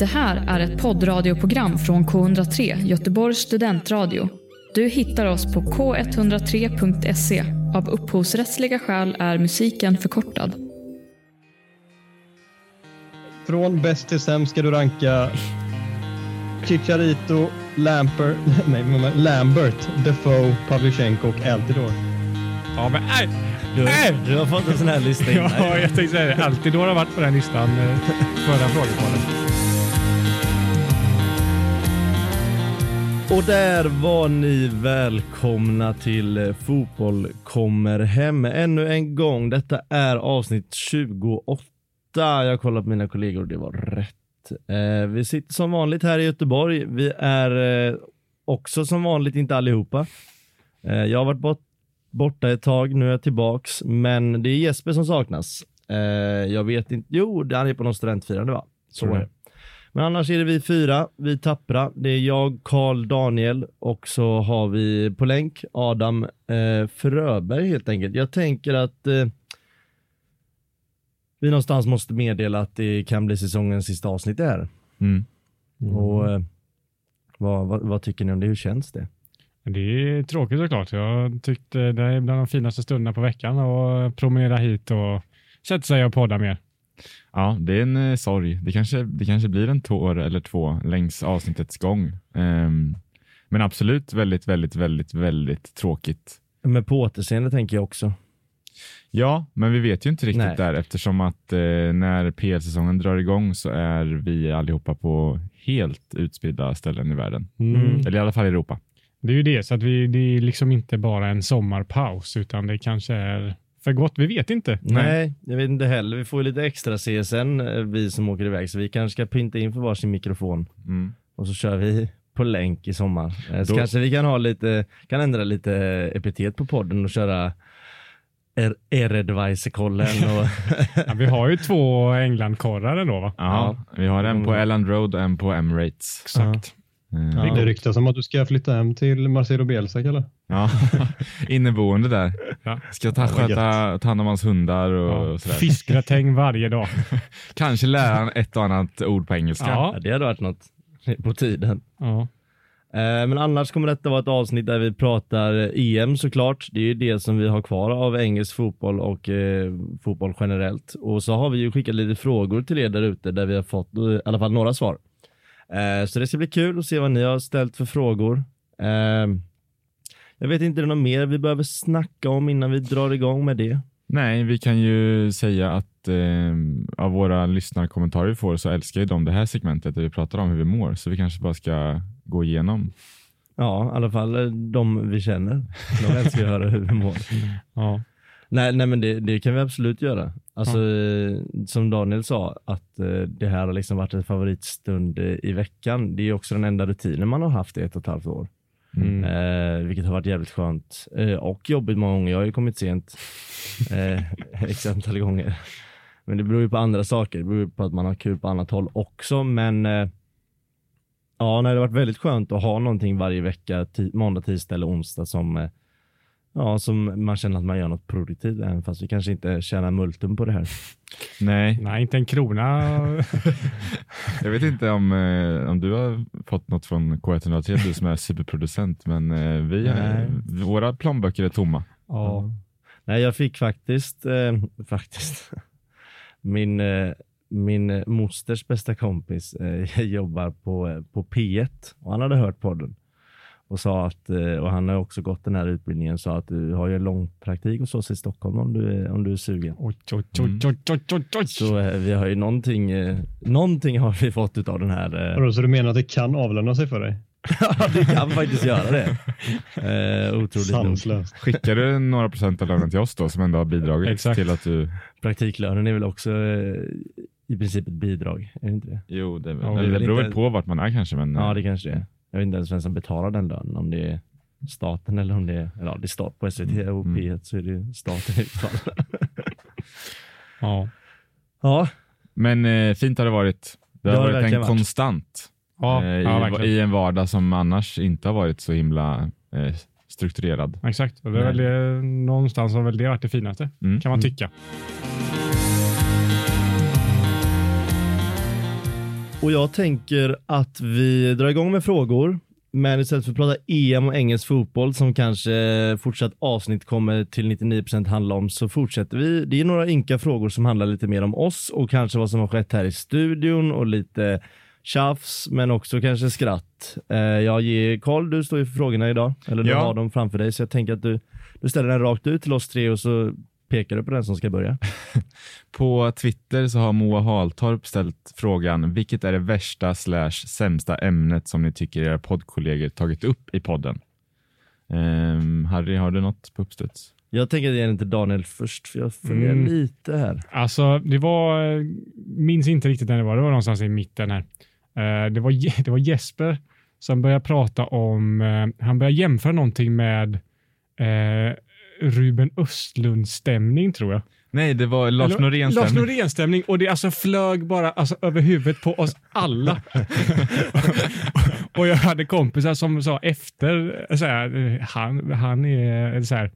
Det här är ett poddradioprogram från K103, Göteborgs studentradio. Du hittar oss på k103.se. Av upphovsrättsliga skäl är musiken förkortad. Från bäst till sämst ska du ranka Chicharito, Lampert, nej, men Lambert, Defoe, Pavlyuchenko och Altidor. Ja, men nej! Du, Nej! du har fått en sån här lista innan. Ja, jag tänkte säga det. Alltid har varit på den listan eh, förra frågeporten. Och där var ni välkomna till eh, Fotboll kommer hem ännu en gång. Detta är avsnitt 28. Jag kollar på mina kollegor och det var rätt. Eh, vi sitter som vanligt här i Göteborg. Vi är eh, också som vanligt inte allihopa. Eh, jag har varit bort, borta ett tag, nu är jag tillbaks. Men det är Jesper som saknas. Eh, jag vet inte, jo, han är på någon studentfirande va? Så är det. Men annars är det vi fyra, vi tappra. Det är jag, Karl, Daniel och så har vi på länk Adam eh, Fröberg helt enkelt. Jag tänker att eh, vi någonstans måste meddela att det kan bli säsongens sista avsnitt det här. Mm. Och eh, vad, vad, vad tycker ni om det? Hur känns det? Det är tråkigt såklart. Jag tyckte det är bland de finaste stunderna på veckan att promenera hit och sätta sig och podda mer. Ja, det är en eh, sorg. Det kanske, det kanske blir en tår eller två längs avsnittets gång. Ehm, men absolut väldigt, väldigt, väldigt, väldigt tråkigt. Men på återseende tänker jag också. Ja, men vi vet ju inte riktigt Nej. där eftersom att eh, när PL-säsongen drar igång så är vi allihopa på helt utspridda ställen i världen. Mm. Eller i alla fall i Europa. Det är ju det, så att vi, det är liksom inte bara en sommarpaus, utan det kanske är för gott. Vi vet inte. Nej, jag vet inte heller. Vi får ju lite extra CSN, eh, vi som åker iväg, så vi kanske ska pynta in för varsin mikrofon. Mm. Och så kör vi på länk i sommar. Eh, Så Då- kanske vi kan ha lite, kan ändra lite epitet på podden och köra er och Ja, vi har ju två Englandkorrar ändå va? Ja, vi har en på Elland Road och en på Emirates. Exakt. Ja. Det ryktas om att du ska flytta hem till Marcelo Bielsa, eller? Ja, inneboende där. Ja. Ska ta, sköta, ta hand om hans hundar och, Ja. sådär. Fiskgratäng varje dag. Kanske lära han ett och annat ord på engelska. Ja. ja, det hade varit något på tiden. Ja. Eh, Men annars kommer detta vara ett avsnitt där vi pratar EM såklart. Det är ju det som vi har kvar av engelsk fotboll och eh, fotboll generellt. Och så har vi ju skickat lite frågor till er där ute där vi har fått eh, i alla fall några svar. Eh, Så det ska bli kul att se vad ni har ställt för frågor. Eh, Jag vet inte, är det något mer vi behöver snacka om innan vi drar igång med det? Nej, vi kan ju säga att eh, av våra lyssnarkommentarer vi får så älskar ju de det här segmentet där vi pratar om hur vi mår. Så vi kanske bara ska gå igenom. Ja, i alla fall eh, de vi känner. De älskar att höra hur vi mår. Ja. Nej, nej men det, det kan vi absolut göra. Alltså eh, som Daniel sa, att eh, det här har liksom varit en favoritstund eh, i veckan. Det är också den enda rutinen man har haft i ett och ett halvt år. Mm. Eh, vilket har varit jävligt skönt. Eh, och jobbigt många gånger. Jag har ju kommit sent eh, x antal gånger. Men det beror ju på andra saker. Det beror på att man har kul på annat håll också. Men eh, ja, nej, det har varit väldigt skönt att ha någonting varje vecka, måndag, tisdag eller onsdag som eh, Ja, som man känner att man gör något produktivt även fast vi kanske inte tjänar multum på det här. Nej, Nej, inte en krona. jag vet inte om, eh, om du har fått något från K103, du som är superproducent, men eh, vi, Nej. våra plånböcker är tomma. Ja. Nej, jag fick faktiskt, eh, faktiskt, min, eh, min mosters bästa kompis eh, jobbar på, eh, på P1 och han hade hört podden och sa att, eh, och han har också gått den här utbildningen, sa att du har ju en lång praktik hos oss i Stockholm om du är, om du är sugen. Oj, oj. Så eh, vi har ju någonting, eh, någonting har vi fått av den här. Så du menar att det kan avlöna sig för dig? ja, det kan faktiskt göra det. Eh, otroligt nog. Sanslöst. Skickar du några procent av lönen till oss då som ändå har bidragit Exakt. till att du... Praktiklönen är väl också eh, i princip ett bidrag, är det inte det? Jo, det, Ja, det, det beror väl inte- på vart man är kanske. Men, Ja, det kanske det är. Jag vet inte ens vem som betalar den lönen, om det är staten eller om det är, eller ja, det är stat på SVT och Mm. P1 så är det staten i fall. Ja. Ja, Men eh, fint har det varit. Det Det har har det varit en konstant Ja, eh, ja, i, i en vardag som annars inte har varit så himla eh, strukturerad. Exakt. Och det är väl det, någonstans har väl det varit det finaste, Mm. kan man tycka. Och jag tänker att vi drar igång med frågor. Men istället för att prata EM och engelsk fotboll som kanske fortsatt avsnitt kommer till 99% handla om så fortsätter vi. Det är några ynka frågor som handlar lite mer om oss och kanske vad som har skett här i studion och lite tjafs men också kanske skratt. Eh, jag ger Karl, du står ju för frågorna idag, eller du Ja. har dem framför dig så jag tänker att du, du ställer den rakt ut till oss tre och så pekar du på den som ska börja. På Twitter så har Moa Haltorp ställt frågan, vilket är det värsta slash sämsta ämnet som ni tycker era poddkollegor tagit upp i podden? Ehm, Harry, har du något på uppstuds? Jag tänker ge den till Daniel först för jag funderar Mm. lite här. Alltså, det var, eh, minns inte riktigt när det var, det var någonstans i mitten här. Eh, Det var, det var Jesper som började prata om, eh, han började jämföra någonting med eh, Ruben Östlund-stämning tror jag. Nej, det var Lars Norén Lars Norén-stämning och det alltså flög bara alltså, över huvudet på oss alla. och jag hade kompisar som sa efter, så här, han, han är så här,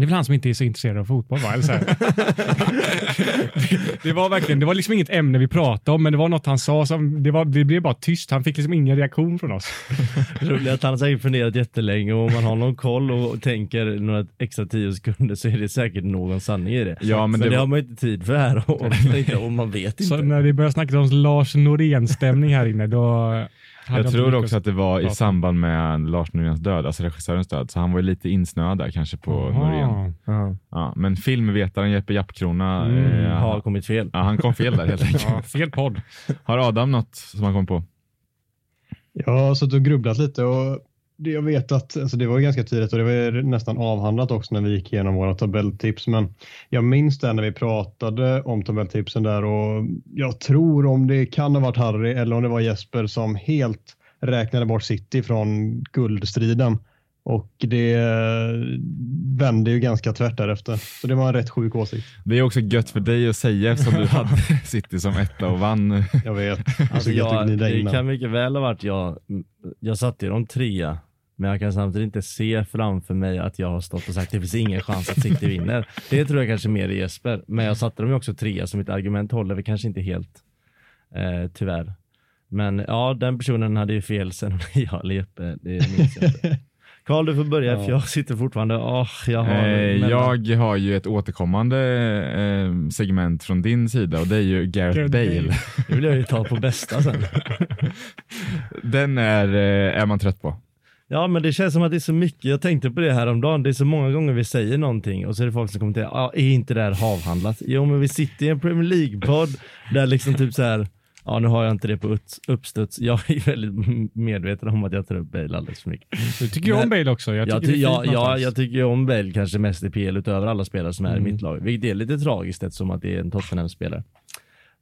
det är väl han som inte är så intresserad av fotboll va? Eller så det, var verkligen, det var liksom inget ämne vi pratade om, men det var något han sa som, det, var, det blev bara tyst. Han fick liksom ingen reaktion från oss. Roligt att han har säkert funderat jättelänge och om man har någon koll och tänker några extra tio sekunder så är det säkert någon sanning i det. Ja, men men det det, var- har man ju inte tid för här och, och, och man vet Så inte. när vi började snacka om Lars Norén-stämning här inne, då Jag tror också att det var i samband med Lars Noréns död, alltså regissörens död, så han var ju lite insnöad där kanske på Norén. Ja. Men filmvetaren Jeppe Jappkrona, Mm, eh, Har kommit fel. ja, han kom fel där helt enkelt. Ja, fel podd. Har Adam något som han kom på? Jag har suttit och grubblat lite och jag vet att alltså det var ju ganska tidigt och det var ju nästan avhandlat också när vi gick igenom våra tabelltips. Men jag minns det när vi pratade om tabelltipsen där och jag tror om det kan ha varit Harry eller om det var Jesper som helt räknade bort City från guldstriden. Och det vände ju ganska tvärt därefter. Så det var en rätt sjuk åsikt. Det är också gött för dig att säga eftersom du hade City som etta och vann. Jag vet. Alltså jag det kan mycket väl ha varit jag. Jag satte ju dem trea. Men jag kan samtidigt inte se framför mig att jag har stått och sagt att det finns ingen chans att City vinner. Det tror jag kanske mer är Jesper. Men jag satte dem ju också trea så mitt argument håller väl kanske inte helt. Eh, tyvärr. Men ja, den personen hade ju fel sen jag eller Jeppe. Det minns jag inte. Karl du får börja Ja. för jag sitter fortfarande, åh jag har Eh, jag har ju ett återkommande eh, segment från din sida och det är ju Gareth Gareth Bale. Bale. Det vill jag ju ta på bästa sen. Den är, eh, är man trött på. Ja men det känns som att det är så mycket, jag tänkte på det här om dagen. det är så många gånger vi säger någonting och så är det folk som kommenterar, ja är inte det här avhandlat? Jo men vi sitter i en Premier League-podd där liksom typ så här. ja nu har jag inte det på uppstuds, jag är väldigt medveten om att jag tar upp Bale alldeles för mycket. Du tycker ju om Bale också. Jag tycker Jag, ty- är ja, jag tycker om Bale kanske mest i PL utöver alla spelare som är Mm. i mitt lag, vilket är lite tragiskt eftersom att det är en Tottenham-spelare.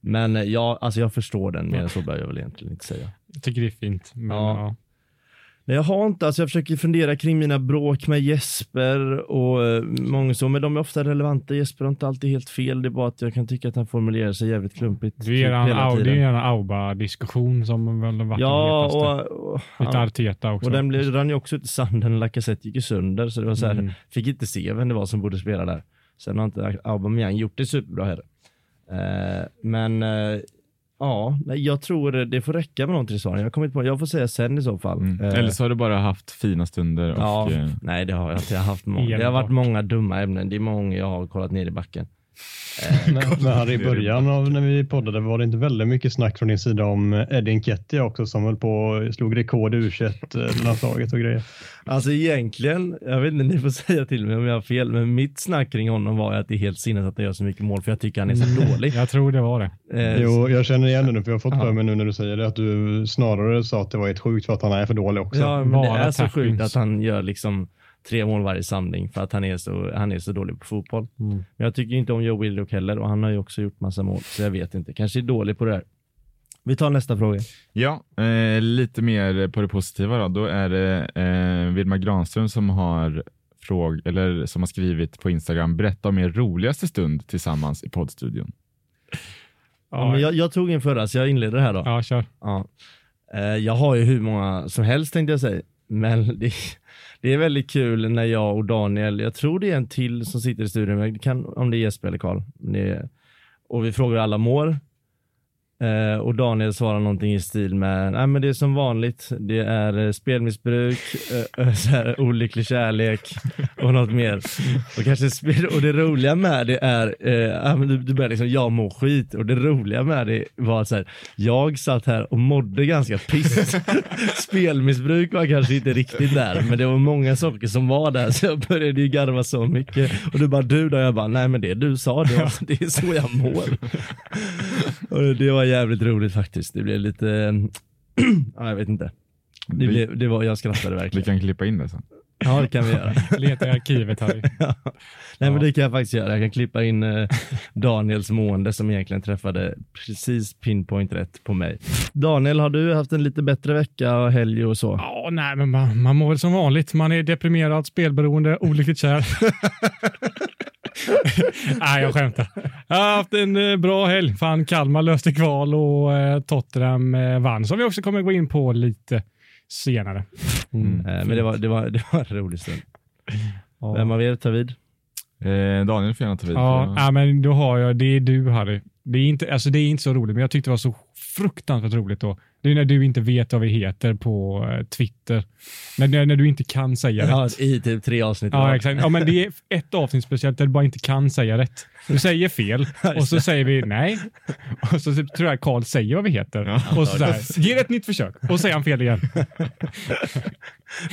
Men eh, ja, alltså jag förstår den, mer än så behöver jag väl egentligen inte säga. Jag tycker det är fint. Men, Ja. ja. Nej, jag har inte, alltså jag försöker fundera kring mina bråk med Jesper och eh, många så, men de är ofta relevanta. Jesper har inte alltid helt fel, det är bara att jag kan tycka att han formulerar sig jävligt klumpigt. Det är en, typ au, det är en Auba-diskussion som väl varit Ja, den hetaste. och, och, Lite Arteta också. och den blev, rann ju också ut i sanden, Lacazette gick ju sönder, så det var så här, Mm. fick inte se vem det var som borde spela där. Sen har inte Aubameyang gjort det superbra heller. Eh, men eh, ja, nej, jag tror det får räcka med de tre svaren. Jag, kommit på, jag får säga sen i så fall. Mm. Eh, Eller så har du bara haft fina stunder och Ja, eh, nej det har jag inte. Jag har, haft många. det har varit många dumma ämnen. Det är många jag har kollat ner i backen. Men, men Harry, i början av när vi poddade var det inte väldigt mycket snack från din sida om Eddie Nketiah också som höll på och slog rekord i u landslaget och grejer. Alltså egentligen, jag vet inte, ni får säga till mig om jag har fel, men mitt snack kring honom var att det är helt sinnes att han gör så mycket mål för jag tycker han är så dålig. Jag tror det var det. Eh, Jo, jag känner igen det nu för jag har fått för mig nu när du säger det att du snarare sa att det var helt sjukt för att han är för dålig också. Ja, men det Bara är så sjukt att han gör liksom tre mål varje samling för att han är så, han är så dålig på fotboll. Mm. Men jag tycker inte om Joe Willock heller och han har ju också gjort massa mål, så jag vet inte. Kanske är dålig på det här. Vi tar nästa fråga. Ja, eh, lite mer på det positiva då. Då är det eh, Vilma Granström som har fråg eller som har skrivit på Instagram, berätta om er roligaste stund tillsammans i poddstudion. Ja, men jag, jag tog in förra, så jag inleder här då. ja, kör. Ja. Eh, Jag har ju hur många som helst tänkte jag säga. Men det, det är väldigt kul när jag och Daniel, jag tror det är en till som sitter i studion, kan, om det är Jesper eller Karl. Och vi frågar hur alla mår. Eh, och Daniel svarar någonting i stil med, nej men det är som vanligt, det är eh, spelmissbruk, eh, eh så här, olycklig kärlek och något mer. Och, kanske spel, och det roliga med det är, eh, du, du börjar liksom, jag mår skit och det roliga med det var att så här, jag satt här och mådde ganska piss. Spelmissbruk var kanske inte riktigt där, men det var många saker som var där så jag började ju garva så mycket. Och du bara, du då? Jag bara, nej men det du sa, det, var, det är så jag mår. Och det var jävligt roligt faktiskt. Det blev lite, ja, jag vet inte. Det Vi- blev, det var, jag skrattade Vi verkligen. kan klippa in det sen. Ja det kan vi göra. Leta i arkivet Harry. Ja. Nej men det kan jag faktiskt göra. Jag kan klippa in eh, Daniels mående som egentligen träffade precis pinpoint rätt på mig. Daniel, har du haft en lite bättre vecka och helg och så? Ja, nej, men man, man mår väl som vanligt. Man är deprimerad, spelberoende, olyckligt kär. nej, jag skämtar. Jag har haft en eh, bra helg. Fan, Kalmar löste kval och eh, Tottenham eh, vann, som vi också kommer gå in på lite senare. Mm. Eh, men det var, det, var, det var en rolig stund. Ja. Vem av er tar vid? Eh, Daniel får gärna ta vid. Ja, ja, men då har jag, det är du Harry. Det är, inte, alltså det är inte så roligt, men jag tyckte det var så fruktansvärt roligt då. Det är när du inte vet vad vi heter på eh, Twitter. När, när, när du inte kan säga rätt. Ja, I typ tre avsnitt. Ja, exakt. Ja, men det är ett avsnitt speciellt där du bara inte kan säga rätt. Du säger fel och så säger vi nej. Och så tror jag Karl säger vad vi heter. och så, så här, ger ett nytt försök och säger han fel igen.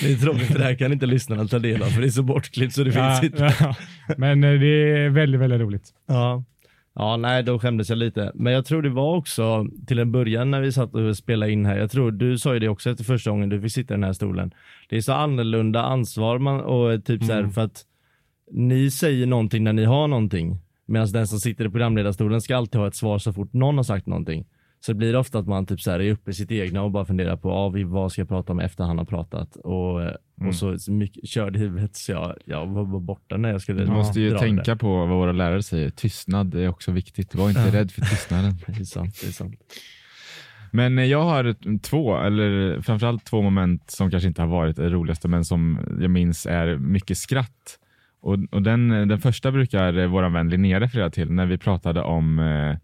Det är tråkigt det här kan inte lyssnarna ta del av för det är så bortklippt så det Ja, finns inte. ja. Men eh, det är väldigt, väldigt roligt. Ja. Ja, nej, då skämdes jag lite. Men jag tror det var också till en början när vi satt och spelade in här. Jag tror du sa ju det också efter första gången du fick sitta i den här stolen. Det är så annorlunda ansvar man och typ så här för att ni säger någonting när ni har någonting. Medan den som sitter i programledarstolen ska alltid ha ett svar så fort någon har sagt någonting. Så det blir ofta att man typ så här är uppe i sitt egna och bara funderar på ah, vad ska jag prata om efter han har pratat. Och, eh, och så, så mycket, körde huvudet så jag, jag var borta när jag skulle Du måste ju dra det. tänka på vad våra lärare säger. Tystnad är också viktigt. Var inte rädd för tystnaden. Det är sant, det är sant. Men eh, jag har två, eller framförallt två moment som kanske inte har varit det roligaste, men som jag minns är mycket skratt. Och, och den, den första brukar eh, vår vän Linnea referera till när vi pratade om eh, eh,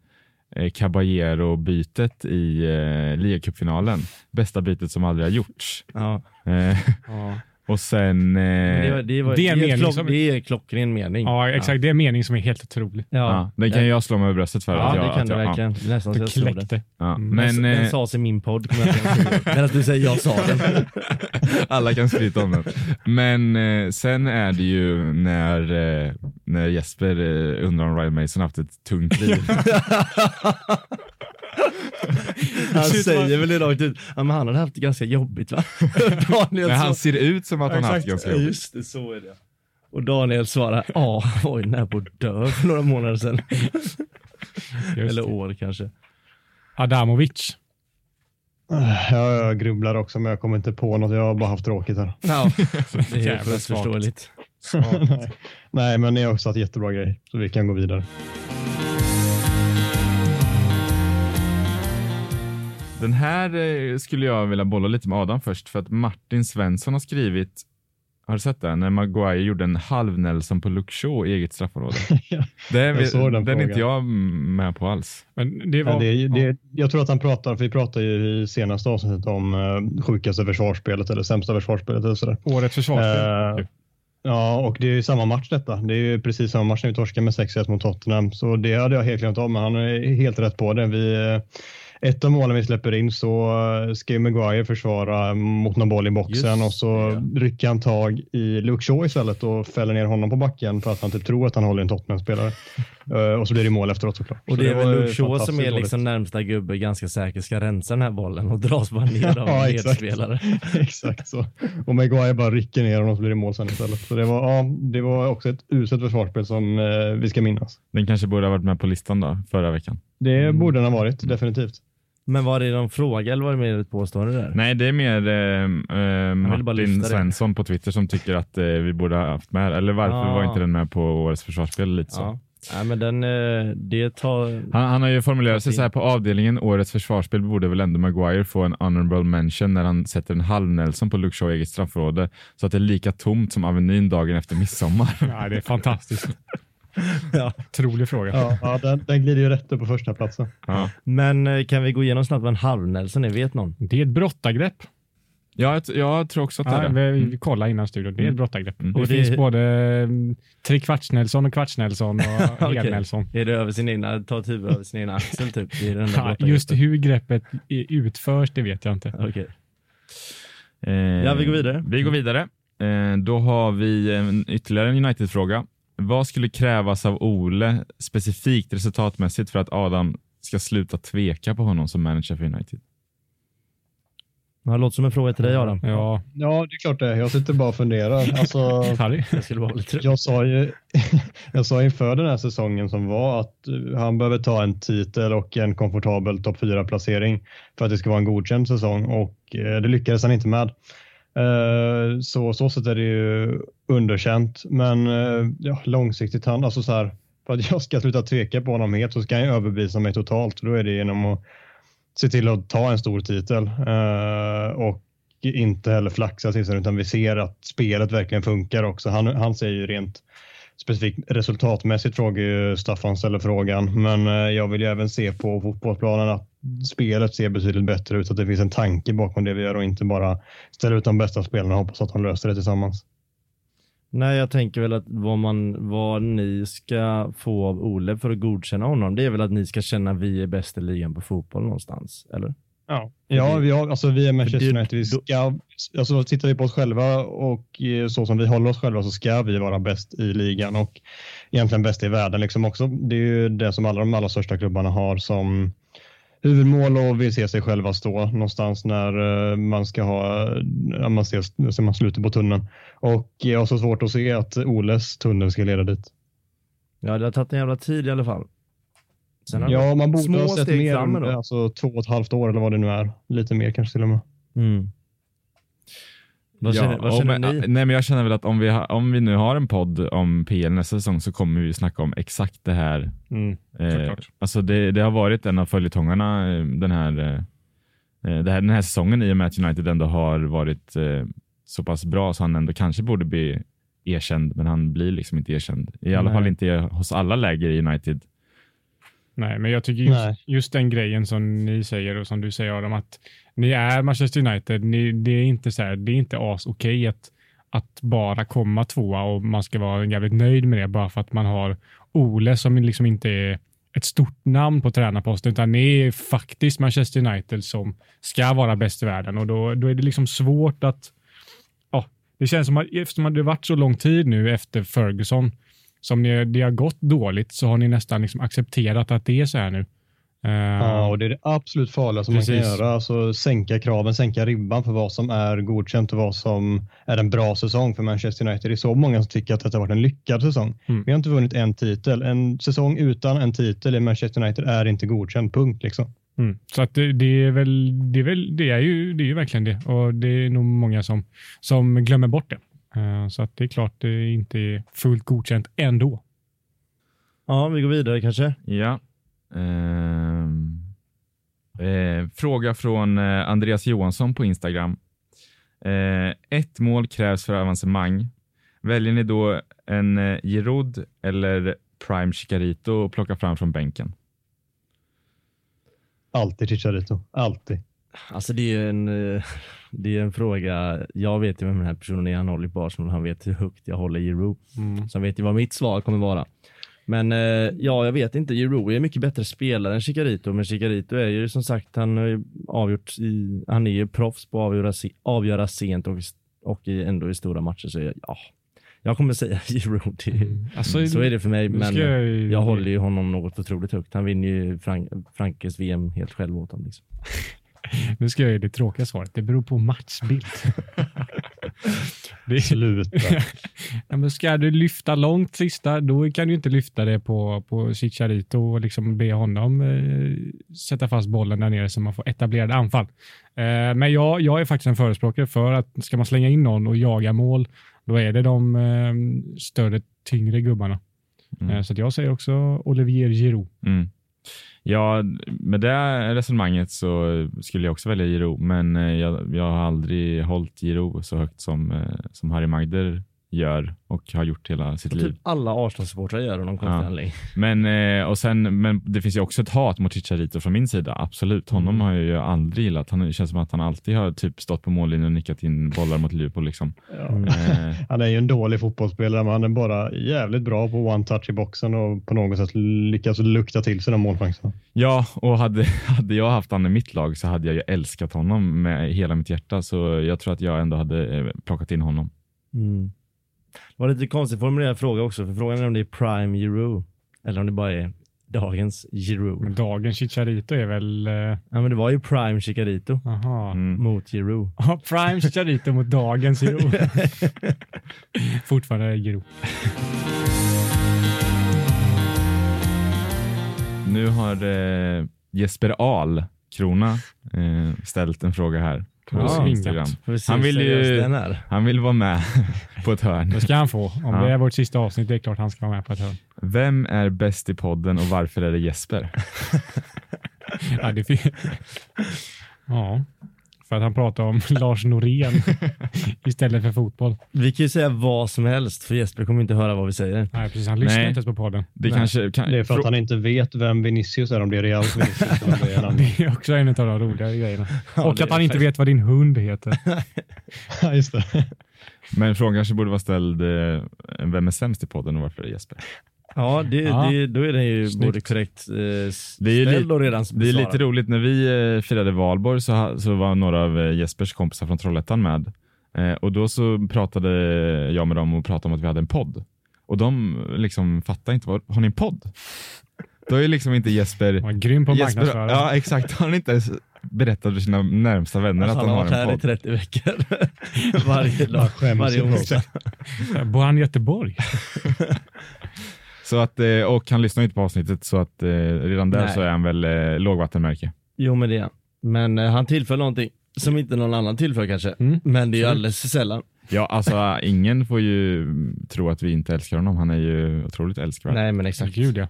Caballero-bytet i eh, ligacupfinalen. Bästa bytet som aldrig har gjorts. Ja. Eh, och sen... Eh, det, var, det, var, det är en mening klock, som- det är en klockren mening. Ja, exakt. Det är en mening som är helt otrolig. Ja, ja, den kan jag slå mig i bröstet för. Ja, att jag, det kan du verkligen. Är Nästan så jag slår den. kläckte. Ja. Mm. Men, den, den eh, sades i min podd. Medan du säger jag sa den. Alla kan skryta om den. Men eh, sen är det ju när, eh, när Jesper eh, undrar om Ryan Mason haft ett tungt liv. Han Shit, säger väl det rakt ut. Ja, men han hade haft det ganska jobbigt va? Daniel Men han ser ut som att han haft Exakt. ganska jobbigt. Just det, så är det. Och Daniel svarar, ja, var ju nära på att dö för några månader sedan. Just Eller det. år kanske. Adamovic. Ja, jag grubblar också, men jag kommer inte på något. Jag har bara haft tråkigt här. Ja, det är helt förståeligt. Nej. Nej, men ni har också haft jättebra grej, så vi kan gå vidare. Den här eh, skulle jag vilja bolla lite med Adam först för att Martin Svensson har skrivit har du sett det? När Maguire gjorde en halv Nelson på Shaw i eget straffområde. Ja. Det är, Jag såg den den är inte jag med på alls. Men det var... det, ja. det, jag tror att han pratar, för vi pratade ju i senaste avsnittet om uh, sjukaste försvarsspelet eller sämsta försvarsspelet eller sådär. Årets försvarsspel. Eh, Ja, och det är ju samma match detta. Det är ju precis samma match när vi torskade med 6-1 mot Tottenham. Så det hade jag helt glömt av, men han är helt rätt på det. Vi, ett av målen vi släpper in så eh, ska ju Maguire försvara mot någon boll i boxen Just och så rycker han tag i Luke Shaw istället och fäller ner honom på backen för att han typ tror att han håller en Tottenham-spelare. Eh, och så blir det mål efteråt såklart. Och Så det är väl Luke Shaw som är dåligt. liksom närmsta gubbe ganska säker ska rensa den här bollen och dras bara ner av Ja, en exakt. medspelare. Exakt så. Och Maguire bara rycker ner honom och så blir det mål sen istället. Så det var, ja, det var också ett uselt försvarsspel som eh, vi ska minnas. Den kanske borde ha varit med på listan då, förra veckan. Det Mm. borde den ha varit, definitivt. Men var det någon fråga eller var det mer ett påstående där? Nej, det är mer eh, eh, Martin. Svensson på Twitter som tycker att eh, vi borde ha haft med Eller varför Ah. var inte den med på årets försvarsspel? Lite så. Ja. Nej men den, eh, det tar... Han, han har ju formulerat sig så här på avdelningen årets försvarsspel borde väl ändå Maguire få en honorable mention när han sätter en halv Nelson på Luke Shaw i eget straffområde så att det är lika tomt som Avenyn dagen efter midsommar. Ja, det är fantastiskt. Ja. Otrolig fråga. Ja, ja den, den glider ju rätt upp på första platsen. Ja. Men eh, kan vi gå igenom snabbt vad en halv-Nelson är? Vet någon? Det är ett brottargrepp. Jag, jag tror också att det Ja, är det. vi, vi kollar innan studion. Det är ett Mm. brottargrepp. Mm. Det Och det- finns både mm, tre kvarts Nelson och kvarts Nelson och Okej. hel Nelson. Är det över sin egna, ta ett huvud över sin egna axel typ? Det är den där Ja, just hur greppet utförs, det vet jag inte. Okej. Eh, Ja, vi går vidare. Vi går vidare. Eh, då har vi en, ytterligare en United-fråga. Vad skulle krävas av Ole specifikt resultatmässigt för att Adam ska sluta tveka på honom som manager för United? Det låter som en fråga till dig Adam. Ja, Ja, det är klart det. Jag sitter bara och funderar. Alltså, Harry. Jag skulle vara lite jag, sa ju, jag sa inför den här säsongen som var att han behöver ta en titel och en komfortabel topp 4-placering för att det ska vara en godkänd säsong och eh, det lyckades han inte med. Eh, så så sätt är det ju underkänt, men eh, ja, långsiktigt, han, alltså så här, för att jag ska sluta tveka på honom helt så ska han ju överbevisa mig totalt. Då är det genom att se till att ta en stor titel eh, och inte heller flaxa till sig utan vi ser att spelet verkligen funkar också. Han, han säger ju rent specifikt resultatmässigt frågar ju Staffan ställer frågan, men jag vill ju även se på fotbollsplanen att spelet ser betydligt bättre ut, att det finns en tanke bakom det vi gör och inte bara ställa ut de bästa spelarna och hoppas att de löser det tillsammans. Nej, jag tänker väl att vad, man, vad ni ska få av Ole för att godkänna honom, det är väl att ni ska känna att vi är bäst i ligan på fotboll någonstans, eller? Ja, ja vi, har, alltså vi är Manchester United. Vi ska, alltså tittar vi på oss själva och eh, så som vi håller oss själva så ska vi vara bäst i ligan och egentligen bäst i världen. Liksom också. Det är ju det som alla de allra största klubbarna har som huvudmål och vill se sig själva stå någonstans när eh, man ska ha, när man ser, ser man slutet på tunneln. Och jag har så svårt att se att Oles tunnel ska leda dit. Ja, det har tagit en jävla tid i alla fall. Ja, man borde ha sett mer alltså, två och ett halvt år eller vad det nu är. Lite mer kanske till och med. Mm. Vad känner, vad och känner men- ni? Nej, men jag känner väl att om vi, ha, om vi nu har en podd om PL nästa säsong så kommer vi snacka om exakt det här. Mm, Eh, alltså det, det har varit en av följetongarna eh, den här, eh, eh, det här, den här säsongen i och med att United ändå har varit eh, så pass bra så han ändå kanske borde bli erkänd, men han blir liksom inte erkänd. I alla Nej. fall inte hos alla läger i United. Nej, men jag tycker just, just den grejen som ni säger och som du säger Adam, att ni är Manchester United, ni, det är inte så här, det är inte as okej att, att bara komma tvåa och man ska vara jävligt nöjd med det bara för att man har Ole som liksom inte är ett stort namn på tränarposten, utan det är faktiskt Manchester United som ska vara bäst i världen och då, då är det liksom svårt att ja, det känns som att eftersom det har varit så lång tid nu efter Ferguson som ni, det har gått dåligt så har ni nästan liksom accepterat att det är så här nu. Eh, Ja, och det är det absolut farligaste man kan göra. Alltså sänka kraven, sänka ribban för vad som är godkänt och vad som är en bra säsong för Manchester United. Det är så många som tycker att detta har varit en lyckad säsong. Mm. Vi har inte vunnit en titel. En säsong utan en titel i Manchester United är inte godkänd, punkt. Liksom. Mm. Så att det, det är väl, det är väl, det är ju, det är ju verkligen det och det är nog många som, som glömmer bort det. Eh, så att det är klart det inte är fullt godkänt ändå. Ja, vi går vidare kanske. Ja. Ehm. Eh, fråga från eh, Andreas Johansson på Instagram. Eh, ett mål krävs för avancemang. Väljer ni då en eh, Giroud eller Prime Chicarito att plocka fram från bänken? Alltid Chicharito, alltid. Alltså det är en, eh, det är en fråga, jag vet ju vem den här personen är, han håller på Arsenal, han vet hur högt jag håller Giroud. Så han vet ju vad mitt svar kommer vara. Men eh, ja, jag vet inte, Giroud är mycket bättre spelare än Chicarito, men Chicarito är ju som sagt, han har ju avgjort i, han är ju proffs på att avgöra, se, avgöra sent och, och i, ändå i stora matcher, så jag, ja, jag kommer säga Giroud. Det- Alltså, Så är det för mig, men jag, jag håller ju honom något otroligt högt. Han vinner ju Frank Frankes VM helt själv åt honom. Liksom. Nu ska jag ge det tråkiga svaret. Det beror på matchbild. det Sluta. ja, men ska du lyfta långt sista, då kan du inte lyfta det på, på Chicharito och liksom be honom eh, sätta fast bollen där nere så man får etablerade anfall. Eh, men jag, jag är faktiskt en förespråkare för att ska man slänga in någon och jaga mål, då är det de eh, större, tyngre gubbarna. Mm. Eh, så jag säger också Olivier Giroud. Mm. Ja, med det resonemanget så skulle jag också välja Giro, men eh, jag, jag har aldrig hållit Giro så högt som, eh, som Harry Magder gör och har gjort hela sitt liv. Typ alla Arsenal-supportrar gör av någon konstig Ja. anledning. Men, eh, och sen, men det finns ju också ett hat mot Chicharito från min sida. Absolut. Honom Mm. har jag ju aldrig gillat. Han, det känns som att han alltid har typ stått på mållinjen och nickat in bollar mot Liverpool. Liksom. Ja. Mm. Eh, Han är ju en dålig fotbollsspelare, men han är bara jävligt bra på one-touch i boxen och på något sätt lyckas lukta till sig de målchanserna. ja, och hade, hade jag haft han i mitt lag så hade jag ju älskat honom med hela mitt hjärta. Så jag tror att jag ändå hade eh, plockat in honom. Mm. Det var lite konstigt formulerad fråga också, för frågan är om det är prime Giroud eller om det bara är dagens Giroud. Dagens Chicharito är väl... eh, Ja men det var ju prime Chicarito Jaha. Mm. mot Giroud. Ja, Prime Chicharito mot dagens Giro. Fortfarande Giro. Nu har eh, Jesper Ahl, Krona, eh, ställt en fråga här Ja, Instagram. Han vill ju-. Han vill vara med på ett hörn. Det ska han få. Om Ja. det är vårt sista avsnitt, det är klart han ska vara med på ett hörn. Vem är bäst i podden och varför är det Jesper? Ja, det ja, för att han pratar om Lars Norén istället för fotboll. Vi kan ju säga vad som helst för Jesper kommer inte höra vad vi säger. Nej, precis. Han lyssnar Nej. inte ens på podden. Det Nej. kanske kan, Det är för att han inte vet vem Vinicius är, om det är Real Vinicius om det är en annan. Det är också en av de roliga grejerna. Ja, Och att han inte vet vad din hund heter. Ja, just det. Men frågan kanske borde vara ställd, eh, vem är sämst i podden och varför är Jesper? Ja, det, Ja. Det, då är den ju Snyggt. både korrekt eh, Det är ställd lite- och redan Det är lite besvarad. roligt, när vi eh, firade valborg så, ha- så var några av eh, Jespers kompisar från Trollhättan med. Eh, och då så pratade jag med dem och pratade om att vi hade en podd. Och de liksom fattade inte, vad, har ni en podd? Då är liksom inte Jesper... Han var grym på Jesper ja exakt, har han inte ens berättat för sina närmsta vänner Alltså, att han han har har varit en här i podd. 30 veckor. varje dag, varje onsdag. Bor han i Göteborg? Så att, eh, och han lyssnar inte på avsnittet så att eh, redan där Nej. så är han väl eh, lågvattenmärke. Jo men det är han. Men eh, han tillför någonting som inte någon annan tillför kanske. Mm. Men det är ju alldeles för sällan. Ja, alltså ingen får ju tro att vi inte älskar honom. Han är ju otroligt älskvärd. Nej men exakt. Gud ja.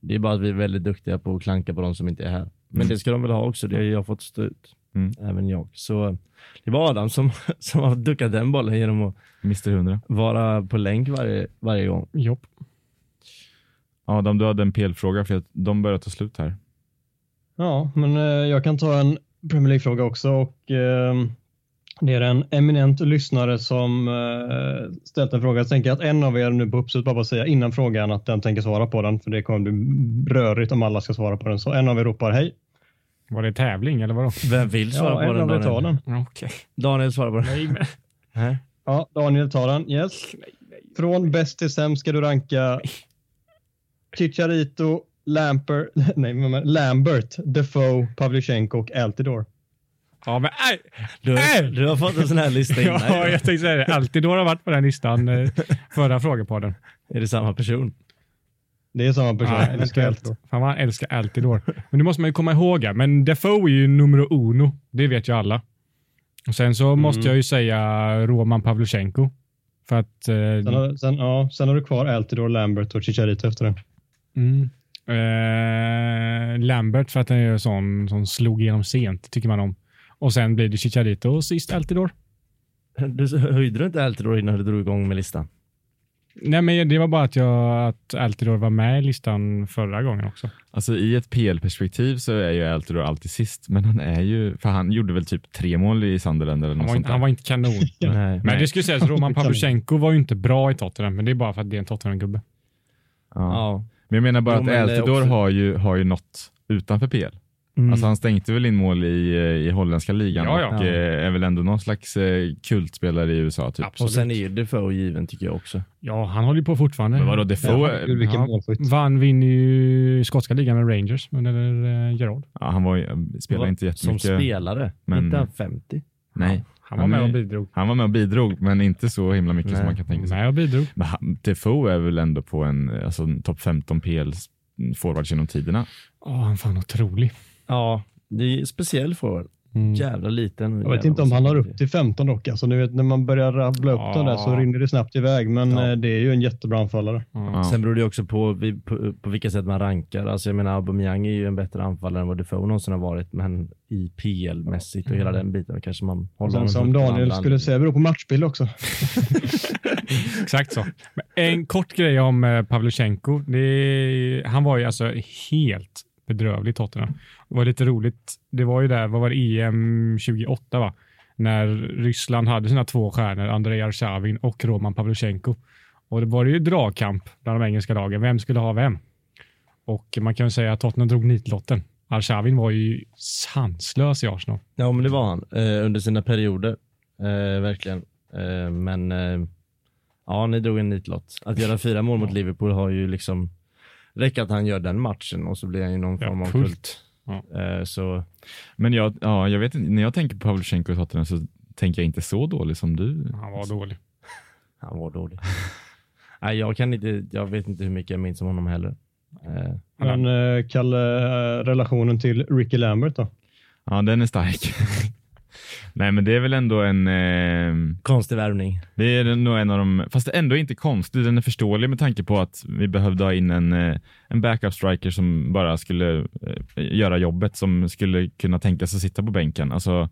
Det är bara att vi är väldigt duktiga på att klanka på de som inte är här. Men Mm. det ska de väl ha också, det har jag fått stå ut. Mm. Även jag. Så det var Adam som, som har duckat den bollen genom att Mr 100. vara på länk varje, varje gång. Jopp. Adam, du hade en PL-fråga för att de börjar ta slut här. Ja, men eh, jag kan ta en Premier League-fråga också och eh, det är en eminent lyssnare som eh, ställt en fråga. Jag tänker att en av er nu på uppsut bara säga innan frågan att den tänker svara på den, för det kommer bli rörigt om alla ska svara på den. Så en av er ropar hej. Var det tävling eller vadå? Vem vill svara Ja, på en den? av er tar Daniel? den. Okej. Daniel svarar på den. Nej, men. Ja, Daniel tar den. Yes. Från bäst till sämst ska du ranka Chicharito, Lampert, nej, Lambert, Defoe, Pavlyuchenko och Altidore. Ja, men nej. Du, Äh! du har fått en sån här lista innan. Ja, jag tänkte säga det. Alltid har varit på den listan eh, förra frågepodden. Är det samma person? Det är samma person. Ja, Jag älskar. Altidore. Fan vad han älskar Altidore. Men det måste man ju komma ihåg. Men Defoe är ju numero uno. Det vet ju alla. Och sen så måste jag ju säga Roman Pavlyuchenko. För att... Eh, Sen har, sen, ja, sen har du kvar Altidore, Lambert och Chicharito efter det. Mm, eh, Lambert för att han är sån som slog igenom sent, tycker man om. Och sen blir det Chicharito och sist Altidore. Du höjde du inte alltid då innan du drog igång med listan? Nej, men det var bara att jag att Altidore var med i listan förra gången också. Alltså i ett PL-perspektiv så är ju Altidore alltid sist, men han är ju, för han gjorde väl typ tre mål i Sunderland eller Han något var, sånt inte, där. han var inte kanon. Nej. Men det skulle sägas, Roman Pavlyuchenko var ju inte bra i Tottenham, men det är bara för att det är en Tottenham-gubbe. Ja. Ja. Men jag menar bara Jo, att Altidore också- har ju, har ju något utanför PL. Mm. Alltså han stänkte väl in mål i, eh, i holländska ligan Ja, ja. och Ja. eh, är väl ändå någon slags eh, kultspelare i USA typ. Absolut. och sen är ju Defoe given tycker jag också. Ja, han håller ju på fortfarande. Men vadå, Defoe? Vilken Ja. målskytt. Vann, vinner ju skotska ligan med Rangers under Gerard. Ja, han var, spelade inte Som jättemycket. spelare. men- Inte han 50? Nej, Han var Han med är- och bidrog. han var med och bidrog, men inte så himla mycket Nej. som man kan tänka sig. Med och bidrog. Defoe är väl ändå på en, alltså, en topp 15 PL forwards genom tiderna. Åh, han är fan otrolig. Ja, det är speciell forward. Mm. jävla liten. Jag vet inte om han har upp till 15 dock. Alltså, ni vet, när man börjar rabbla upp Ja. dem där så rinner det snabbt iväg. Men Ja. eh, det är ju en jättebra anfallare. Ja. Sen beror det också på, på, på vilka sätt man rankar. Alltså jag menar Aubameyang är ju en bättre anfallare än vad Defoe någonsin har varit. Men i PL-mässigt och hela den biten kanske man håller Sen som Daniel skulle säga, beror på matchbild också. Exakt så. Men en kort grej om eh. Det är, han var ju alltså helt bedrövlig i Tottenham. Det var lite roligt. Det var ju där, vad var det, EM 28 va? När Ryssland hade sina två stjärnor, Andrei Arshavin och Roman Pavlyuchenko. Och det var ju dragkamp bland de engelska lagen. Vem skulle ha vem? Och man kan ju säga att Tottenham drog nitlotten. Arshavin var ju sanslös i Arsenal. Ja men det var han eh, under sina perioder. Eh, verkligen. Eh, men eh, ja, ni drog en nitlott. Att göra fyra mål mot Liverpool har ju liksom räckt att han gör den matchen och så blir han ju någon Ja, form av kult. Ja. Eh, så Men jag, ja, jag vet inte, när jag tänker på Pavlyuchenko i Tottenham så tänker jag inte så dålig som du. Han var dålig. han var dålig. Nej, jag kan inte, jag vet inte hur mycket jag minns om honom heller. Eh, Men eh, Kalle, relationen till Ricky Lambert då? Ja, den är stark. Nej, men det är väl ändå en... Eh, konstig värvning. det är nog en av de... Fast det är ändå inte konstigt. Den är förståelig med tanke på att vi behövde ha in en, eh, en backup striker som bara skulle eh, göra jobbet, som skulle kunna tänka sig sitta på bänken. Alltså,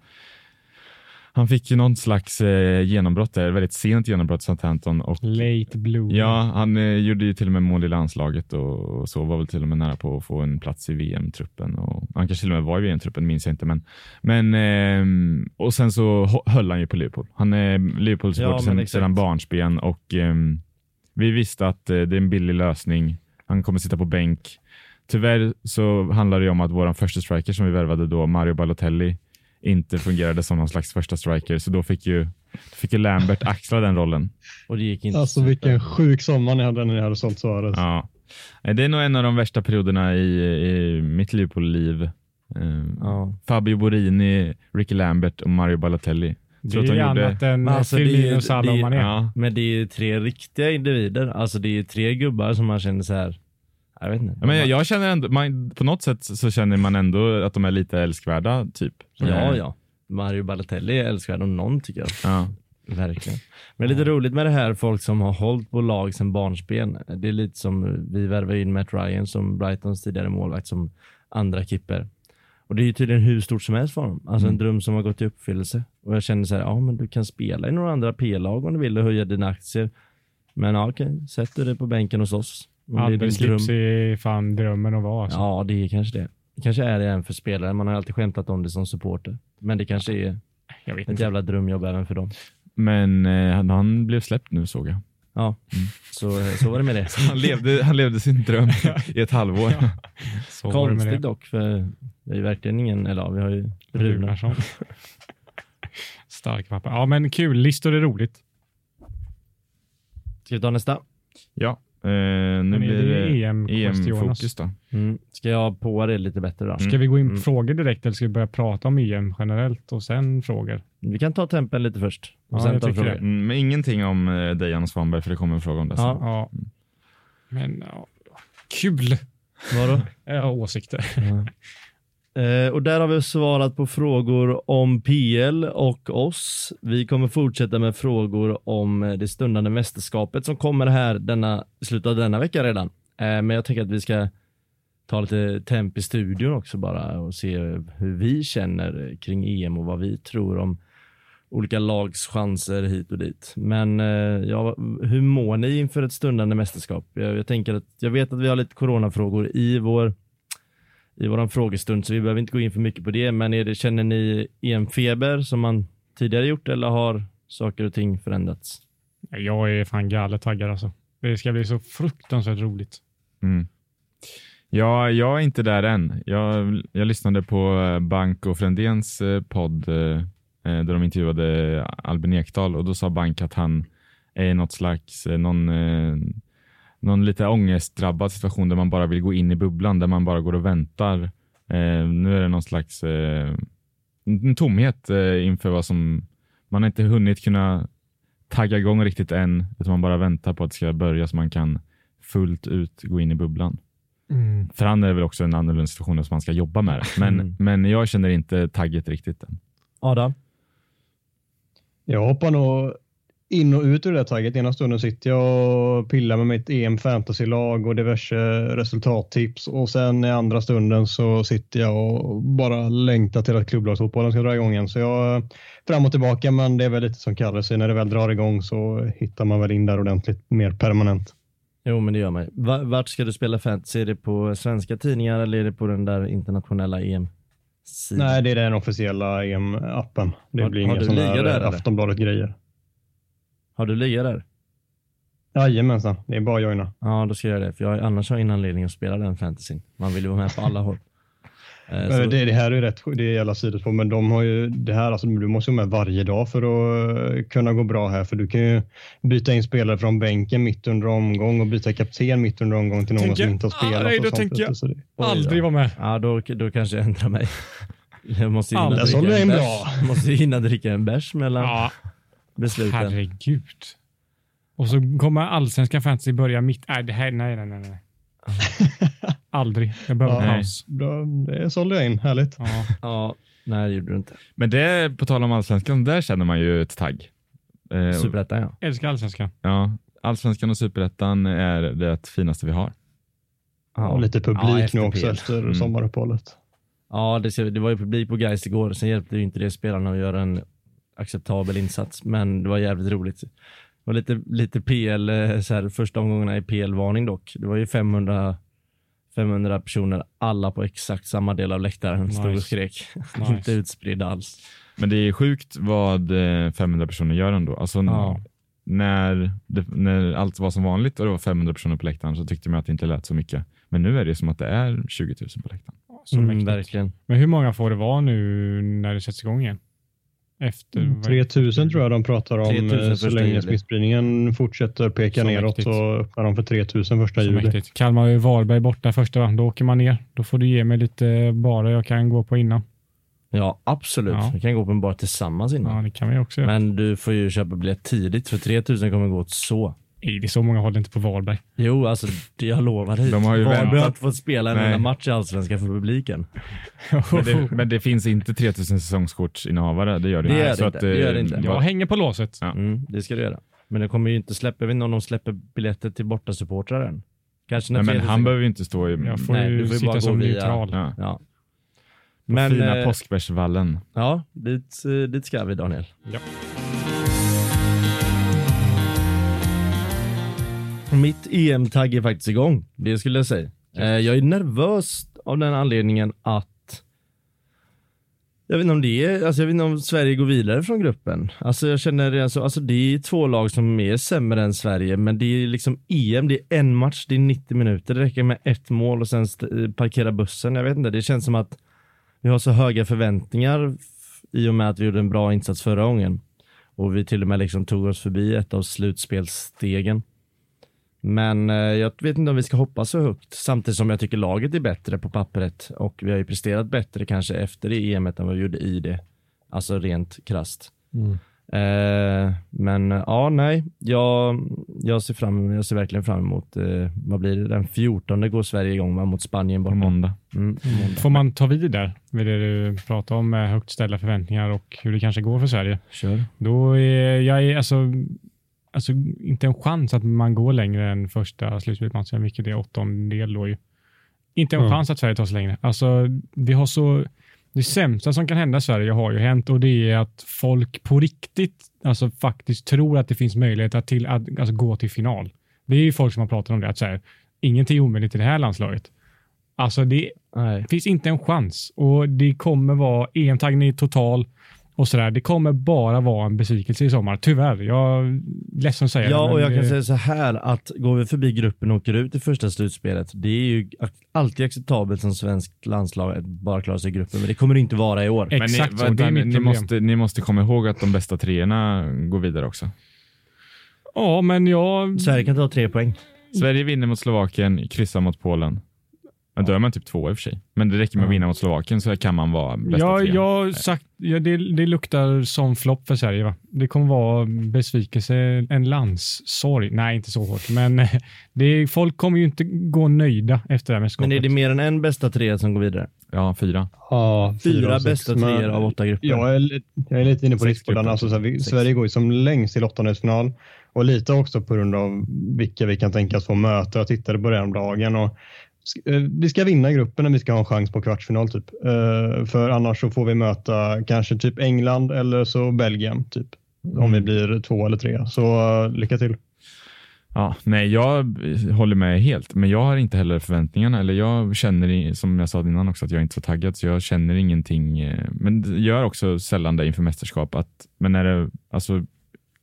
han fick ju någon slags eh, genombrott där, väldigt sent genombrott Southampton och Late blue. Ja, han eh, gjorde ju till och med mål i landslaget och, och så var väl till och med nära på att få en plats i VM-truppen. Och, han kanske till och med var i VM-truppen, minns jag inte. Men, men, ehm, och sen så höll han ju på Liverpool. Han är Liverpools Ja, sedan, sedan barnsben och ehm, vi visste att eh, det är en billig lösning. Han kommer sitta på bänk. Tyvärr så handlar det om att vår första striker som vi värvade då, Mario Balotelli, inte fungerade som någon slags första striker, så då fick ju, fick ju Lambert axla den rollen. Och det gick inte Alltså så vilken bra. sjuk sommar ni hade när ni hade sålt Suarez. Ja. Det är nog en av de värsta perioderna i, i mitt Liverpool-liv. Eh, Ja. Fabio Borini, Ricky Lambert och Mario Balotelli. Det är de ju gjorde- annat än alltså, Firmino, Salah och Mané. Ja. Men det är ju tre riktiga individer. Alltså det är ju tre gubbar som man känner så här. Jag vet inte. Men jag, jag känner ändå, man, på något sätt så känner man ändå att de är lite älskvärda, typ. Ja, ja. Mario Balotelli är älskvärd om någon tycker jag. ja. Verkligen. Men det är lite roligt med det här, folk som har hållit på lag sedan barnsben. Det är lite som, vi värvar in Matt Ryan som Brightons tidigare målvakt som andra kipper. Och det är ju tydligen hur stort som helst för honom. Alltså en Mm. dröm som har gått i uppfyllelse. Och jag känner så här, ja men du kan spela i några andra P-lag om du vill och höja dina aktier. Men ja, okej, sätt du dig på bänken hos oss. Det är din Albert dröm. Slips är fan drömmen att vara. Alltså. Ja, det är kanske det. Det kanske är det även för spelare. Man har alltid skämtat om det som supporter. Men det kanske är Jag vet ett inte. jävla drömjobb även för dem. Men eh, han, blev släppt nu såg jag. Ja, så, så var det med det. Han levde, han levde sin dröm i ett halvår. Så var det med Konstigt dock, för det är ju verkligen ingen, eller ja, vi har ju Runar. Runarsson. Stark pappa. Ja, men kul. Listor är roligt. Ska vi ta nästa? Ja, eh, nu Men är blir det EM-fokus då. Mm. Ska jag på det lite bättre då? Ska vi gå in på Mm. frågor direkt eller ska vi börja prata om EM generellt och sen frågor? Vi kan ta tempen lite först. Och Ja, sen ta frågor. Mm, men ingenting om eh, Dejan Svanberg för det kommer en fråga om det. Ja. Ja. Men ja, kul. Vadå? Jag har åsikter. Eh, och där har vi svarat på frågor om PL och oss. Vi kommer fortsätta med frågor om eh, det stundande mästerskapet som kommer här denna, i slutet av denna vecka redan. Eh, men jag tänker att vi ska ta lite temp i studion också bara och se hur vi känner kring EM och vad vi tror om olika lags chanser hit och dit. Men eh, ja, hur mår ni inför ett stundande mästerskap? Jag, jag tänker att jag vet att vi har lite coronafrågor i vår i våran frågestund så vi behöver inte gå in för mycket på det. Men är det, känner ni EM-feber som man tidigare gjort eller har saker och ting förändrats? Jag är fan galet taggad alltså. Det ska bli så fruktansvärt roligt. Mm. Ja, jag är inte där än. Jag, jag lyssnade på eh, Bank och Frändéns eh, podd eh, där de intervjuade Albin Ekdal och då sa Bank att han är något slags, någon, någon lite ångestdrabbad situation där man bara vill gå in i bubblan, där man bara går och väntar. Eh, nu är det någon slags eh, en tomhet eh, inför vad som, man har inte hunnit kunna tagga igång riktigt än, utan man bara väntar på att det ska börja så man kan fullt ut gå in i bubblan. Mm. För han är det väl också en annorlunda situation som man ska jobba med det. Men, Mm. men jag känner inte tagget riktigt än. Adam? Jag hoppar nog in och ut ur det tagget. Ena stunden sitter jag och pillar med mitt EM fantasy-lag och diverse resultattips och sen i andra stunden så sitter jag och bara längtar till att klubblagsfotbollen ska dra igång igen. Så jag fram och tillbaka, men det är väl lite som Kalle säger, när det väl drar igång så hittar man väl in där ordentligt mer permanent. Jo, men det gör man ju. Va- Vart ska du spela fantasy? Är det på svenska tidningar eller är det på den där internationella EM? sidan? Nej, det är den officiella EM-appen. Det Har- blir inga sådana där? Aftonbladet-grejer. Har du liga där? Jajamensan, det är bara att joina. Ja, då ska jag göra det. För jag har annars har jag ingen anledning att spela den fantasyn. Man vill ju vara med på alla håll. Så- Det, det här är ju rätt, det är jävla sidospår, men de har ju det här, alltså du måste vara med varje dag för att eh, kunna gå bra här, för du kan ju byta in spelare från bänken mitt under omgång och byta kapten mitt under omgång till någon Tänker- som inte har spelat. Nej, då tänker jag det- Aldrig vara med. Ja, då, då kanske jag ändrar mig. Jag måste ju hinna dricka en bärs. Måste ju hinna dricka en bärs mellan Ja, besluten. herregud. Och så kommer allsvenska fantasy börja mitt... Nej, det här, nej, nej, nej. nej. Aldrig. Jag behöver Ja. paus. Det sålde jag in, härligt. Ja. Ja, nej det gjorde du inte. Men det, på tal om allsvenskan, där känner man ju ett tagg. Eh, Superettan ja. Älskar allsvenskan. ja, allsvenskan och superettan är det finaste vi har. ja. Och lite publik Ja, nu också efter Mm. sommaruppehållet. Ja, det, det var ju publik på Gais igår. Sen hjälpte ju inte det spelarna att göra en acceptabel insats, men det var jävligt roligt. Det var lite, lite PL, eh, så här, första omgångarna i PL-varning dock. Det var ju 500, 500 personer, alla på exakt samma del av läktaren, stod och Nice. skrek. Nice. inte utspridda alls. Men det är sjukt vad eh, 500 personer gör ändå. Alltså, Ja. när, det, när allt var som vanligt och det var 500 personer på läktaren så tyckte man att det inte lät så mycket. Men nu är det som att det är 20 000 på läktaren. Så Mm, verkligen. Men hur många får det vara nu när det sätts igång igen? Efter... vad- 3000 tror jag de pratar om 3000 eh, så länge smittspridningen fortsätter peka Så neråt mäktigt. så öppnar de för 3000 första Så juli. mäktigt. Kalmar och Varberg borta första, va? då åker man ner. Då får du ge mig lite bara jag kan gå på innan. Ja, absolut. Ja. Vi kan gå på en bar tillsammans innan. Ja, det kan vi också. Men du får ju köpa biljett tidigt, för 3000 kommer gå åt så. Nej, det är så många håller inte på Varberg. Jo, alltså det jag lovar dig. De har ju Varberg har inte fått spela en enda match i Allsvenskan för publiken. Men det, men det finns inte 3000 säsongskortsinnehavare, det gör det, Det gör det Så inte, att, det gör det eh, inte. Jag hänger på låset. Ja. Mm, det ska du göra. Men det kommer ju inte släppa, jag vet inte om de släpper biljetter till bortasupportrar än. Kanske när Nej, men 3000 han behöver ju inte stå i Jag får Nej, ju du får ju sitta bara som via- neutral. ja, Ja. på Men, fina eh, Påskbergsvallen. Ja, dit, eh, dit ska vi Daniel. Ja. Mitt EM-tagg är faktiskt igång, det skulle jag säga. Eh, jag är nervös av den anledningen att jag vet inte om det är, alltså jag vet inte om Sverige går vidare från gruppen. Alltså jag känner, alltså, alltså det är två lag som är sämre än Sverige, men det är liksom EM, det är en match, det är 90 minuter, det räcker med ett mål och sen eh, parkera bussen. Jag vet inte, det känns som att vi har så höga förväntningar i och med att vi gjorde en bra insats förra gången. Och vi till och med liksom tog oss förbi ett av slutspelsstegen. Men eh, jag vet inte om vi ska hoppa så högt, samtidigt som jag tycker laget är bättre på pappret och vi har ju presterat bättre kanske efter det EMet än vad vi gjorde i det. Alltså rent krasst. Eh, men ja, nej, jag, jag, ser fram, jag ser verkligen fram emot, eh, vad blir det, den 14 går Sverige igång va, mot Spanien borta. måndag. Mm, måndag. Får man ta vid där med det du pratar om med högt ställda förväntningar och hur det kanske går för Sverige? Kör. Då är jag är alltså, alltså inte en chans att man går längre än första slutspelsmatchen, vilket är åttondel då ju. Inte en Mm. chans att Sverige tar sig längre. Alltså, vi har så, det sämsta som kan hända i Sverige har ju hänt och det är att folk på riktigt alltså faktiskt tror att det finns möjlighet att, till, att alltså, gå till final. Det är ju folk som har pratat om det, att så här, ingenting är omöjligt i det här landslaget. Alltså det Nej. finns inte en chans och det kommer vara EM-taggning total och sådär. Det kommer bara vara en besvikelse i sommar. Tyvärr. Jag är ledsen att säga Ja, och jag kan säga så här att går vi förbi gruppen och åker ut i första slutspelet, det är ju alltid acceptabelt som svenskt landslag att bara klara sig i gruppen, men det kommer det inte vara i år. Exakt men så, ni, det är mitt ni, problem. måste, ni måste komma ihåg att de bästa treorna går vidare också. Ja, men jag... Sverige kan ta tre poäng. Sverige vinner mot Slovakien, kryssar mot Polen. Men då är man typ två i och för sig. Men det räcker med att Ja. vinna mot Slovakien så kan man vara bästa Ja, tre. jag sagt, ja, det, det luktar som flopp för Sverige. Va? Det kommer vara besvikelse, en landssorg. Nej, inte så hårt, men det, folk kommer ju inte gå nöjda efter det här mästerskapet. Men är det mer än en bästa tre som går vidare? Ja, fyra. Ja, Fyra sex, bästa treor av åtta grupper. Jag är, jag är lite inne på grupper. Alltså. Sverige går ju som längst till åttondelsfinal och lite också på grund av vilka vi kan tänkas få möta. Jag tittade på det om dagen och vi ska vinna gruppen när vi ska ha en chans på kvartsfinal typ. Eh, för annars så får vi möta kanske typ England eller så Belgien typ. Om vi blir två eller tre. Så eh, lycka till. Ja, nej, jag håller med helt, men jag har inte heller förväntningarna. Eller jag känner, som jag sa innan också, att jag är inte så taggad, så jag känner ingenting. eh, Men gör också sällan det inför mästerskap. Att, men när det, alltså,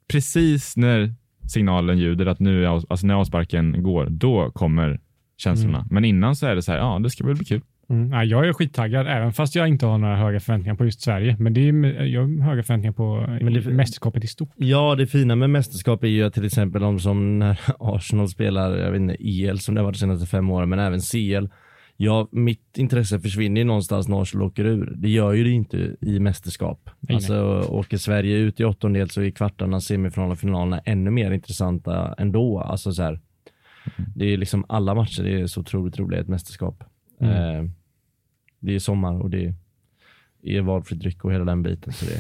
precis när signalen ljuder att nu alltså när avsparken går, då kommer känslorna. Men innan så är det så här, ja, det ska väl bli kul. Mm, nej, jag är skittaggad, även fast jag inte har några höga förväntningar på just Sverige. Men det är, jag har höga förväntningar på Men det- mästerskapet i stort. Ja, det fina med mästerskap är ju att till exempel de som när Arsenal spelar, jag vet inte, EL som det har varit de senaste fem åren, men även CL. Ja, mitt intresse försvinner ju någonstans när Arsenal åker ur. Det gör ju det inte i mästerskap. nej. alltså åker Sverige ut i åttondel så är kvartarna, semifinalerna och finalerna ännu mer intressanta ändå. Alltså så här, det är liksom alla matcher, det är så otroligt roliga i ett mästerskap. Mm. Eh, det är sommar och det är valfri dryck och hela den biten. Så det,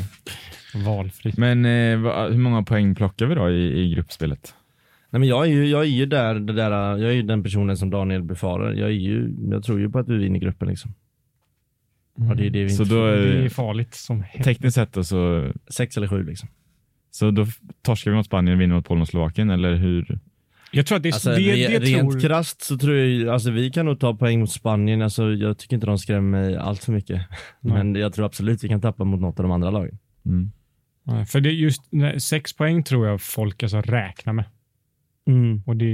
Valfritt. Men eh, hur många poäng plockar vi då i, i gruppspelet? Nej men jag är ju, jag är ju där, det där, jag är ju den personen som Daniel befarar. Jag är ju, jag tror ju på att vi vinner gruppen liksom. Ja, det är det vi Så inte då är Det är farligt som helvete. tekniskt sett då så, Sex eller sju liksom. så då torskar vi mot Spanien, vinner mot Polen och Slovakien, eller hur? Jag tror att det, Alltså, det, re, det rent tror... krasst så tror jag, alltså vi kan nog ta poäng mot Spanien. Alltså jag tycker inte de skrämmer mig allt för mycket. Men jag tror absolut vi kan tappa mot något av de andra lagen. Mm. Ja, För det är just nej, sex poäng tror jag folk alltså räknar med. Och det,